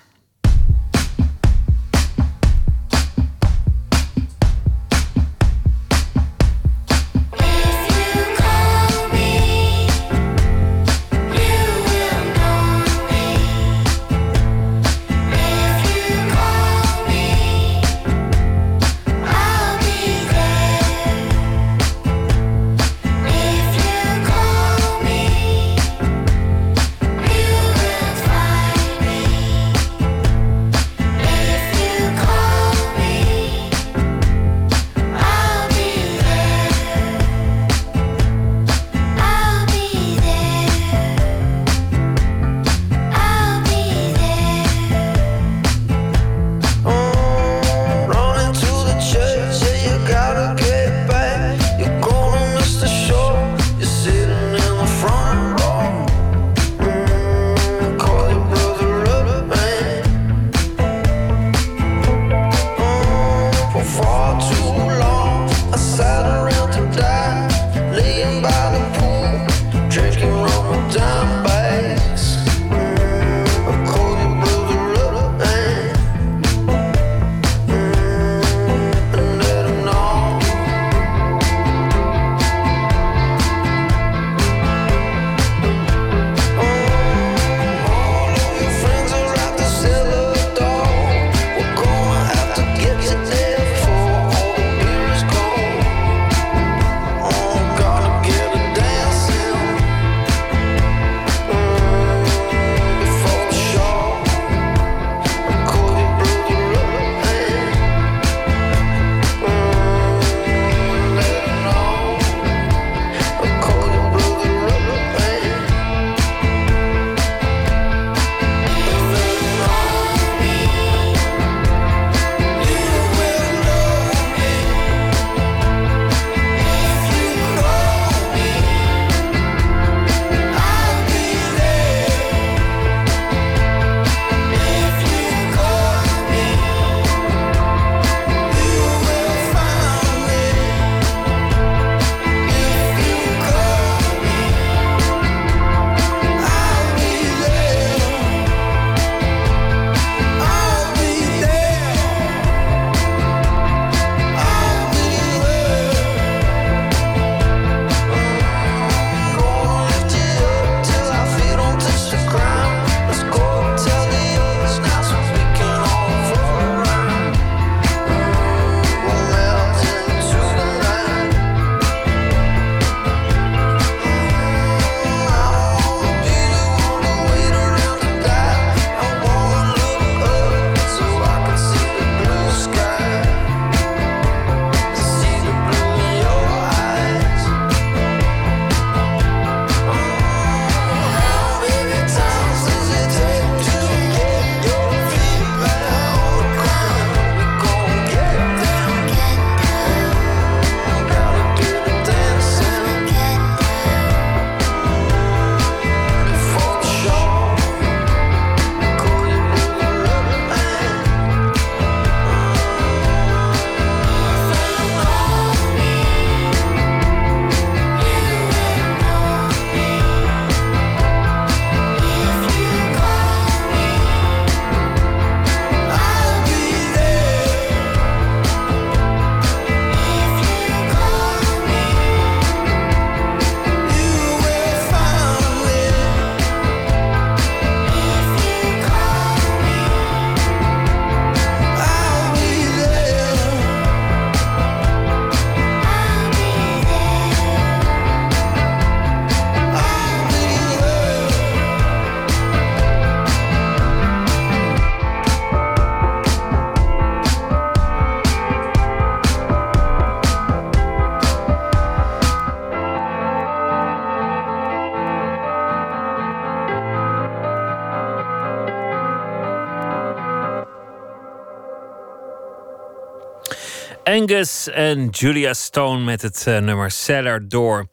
Angus en Julia Stone met het uh, nummer Cellar Door.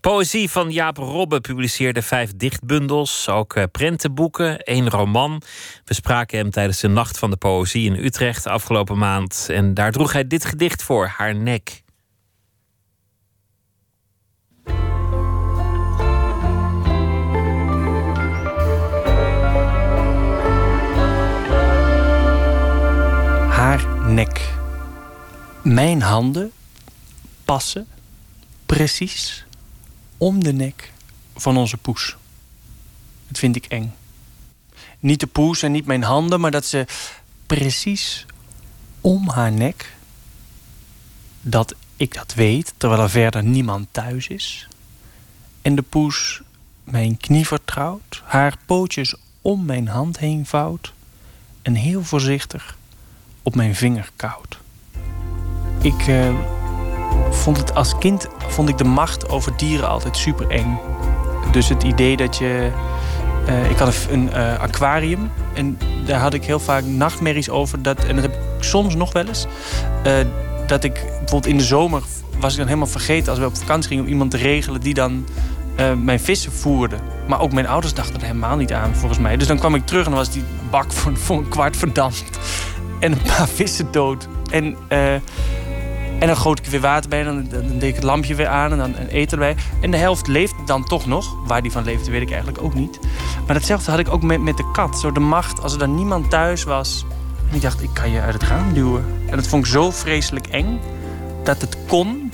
Poëzie van Jaap Robbe publiceerde vijf dichtbundels, ook uh, prentenboeken, één roman. We spraken hem tijdens de Nacht van de Poëzie in Utrecht afgelopen maand. En daar droeg hij dit gedicht voor, Haar Nek. Mijn handen passen precies om de nek van onze poes. Dat vind ik eng. Niet de poes en niet mijn handen, maar dat ze precies om haar nek, dat ik dat weet, terwijl er verder niemand thuis is. En de poes mijn knie vertrouwt, haar pootjes om mijn hand heen vouwt en heel voorzichtig op mijn vinger koudt. Ik uh, vond het als kind vond ik de macht over dieren altijd super eng. Dus het idee dat je. Uh, ik had een uh, aquarium en daar had ik heel vaak nachtmerries over. Dat, en dat heb ik soms nog wel eens. dat ik bijvoorbeeld in de zomer was ik dan helemaal vergeten als we op vakantie gingen om iemand te regelen die dan mijn vissen voerde. Maar ook mijn ouders dachten er helemaal niet aan, volgens mij. Dus dan kwam ik terug en was die bak voor een kwart verdampt. En een paar vissen dood. En en dan goot ik weer water bij, dan, dan deed ik het lampje weer aan en dan eten erbij. En de helft leeft dan toch nog. Waar die van leefde, weet ik eigenlijk ook niet. Maar datzelfde had ik ook met, met de kat. Zo de macht, als er dan niemand thuis was. En ik dacht, ik kan je uit het raam duwen. En dat vond ik zo vreselijk eng. Dat het kon.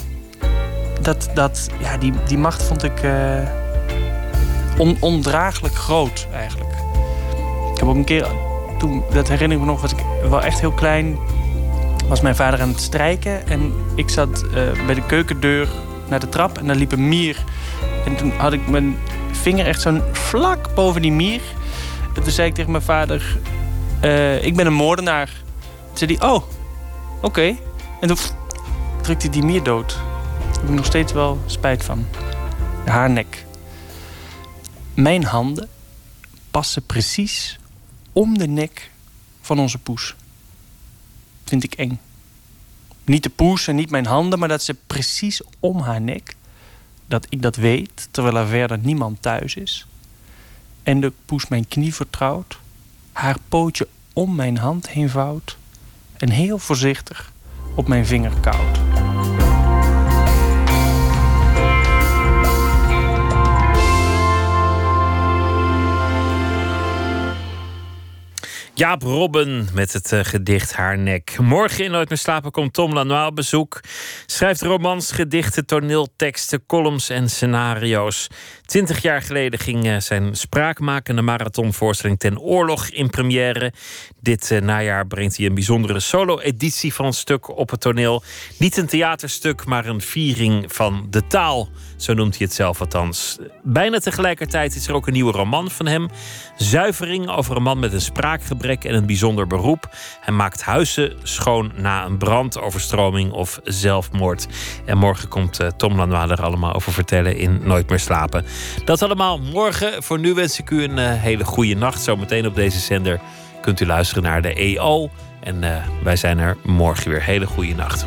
Dat, dat ja, die, die macht vond ik on, ondraaglijk groot eigenlijk. Ik heb ook een keer, toen, dat herinner ik me nog, was ik wel echt heel klein was mijn vader aan het strijken. En ik zat uh, bij de keukendeur naar de trap en daar liep een mier. En toen had ik mijn vinger echt zo'n vlak boven die mier. En toen zei ik tegen mijn vader: uh, Ik ben een moordenaar. Toen zei hij: Oh, oké. En toen drukte hij die mier dood. Daar heb ik nog steeds wel spijt van. Haar nek. Mijn handen passen precies om de nek van onze poes vind ik eng. Niet de poes en niet mijn handen, maar dat ze precies om haar nek. Dat ik dat weet, terwijl er verder niemand thuis is. En de poes mijn knie vertrouwt, haar pootje om mijn hand heen vouwt en heel voorzichtig op mijn vinger koudt. Jaap Robben met het uh, gedicht Haar Nek. Morgen in Nooit meer slapen komt Tom Lanois op bezoek. Schrijft romans, gedichten, toneelteksten, columns en scenario's. Twintig jaar geleden ging uh, zijn spraakmakende marathonvoorstelling Ten Oorlog in première. Dit uh, najaar brengt hij een bijzondere solo-editie van het stuk op het toneel. Niet een theaterstuk, maar een viering van de taal. Zo noemt hij het zelf althans. Bijna tegelijkertijd is er ook een nieuwe roman van hem. Zuivering over een man met een spraakgebrek en een bijzonder beroep. Hij maakt huizen schoon na een brandoverstroming of zelfmoord. En morgen komt uh, Tom Lanois er allemaal over vertellen in Nooit meer slapen. Dat allemaal morgen. Voor nu wens ik u een uh, hele goede nacht. Zometeen op deze zender kunt u luisteren naar de EO. En uh, wij zijn er morgen weer. Hele goede nacht.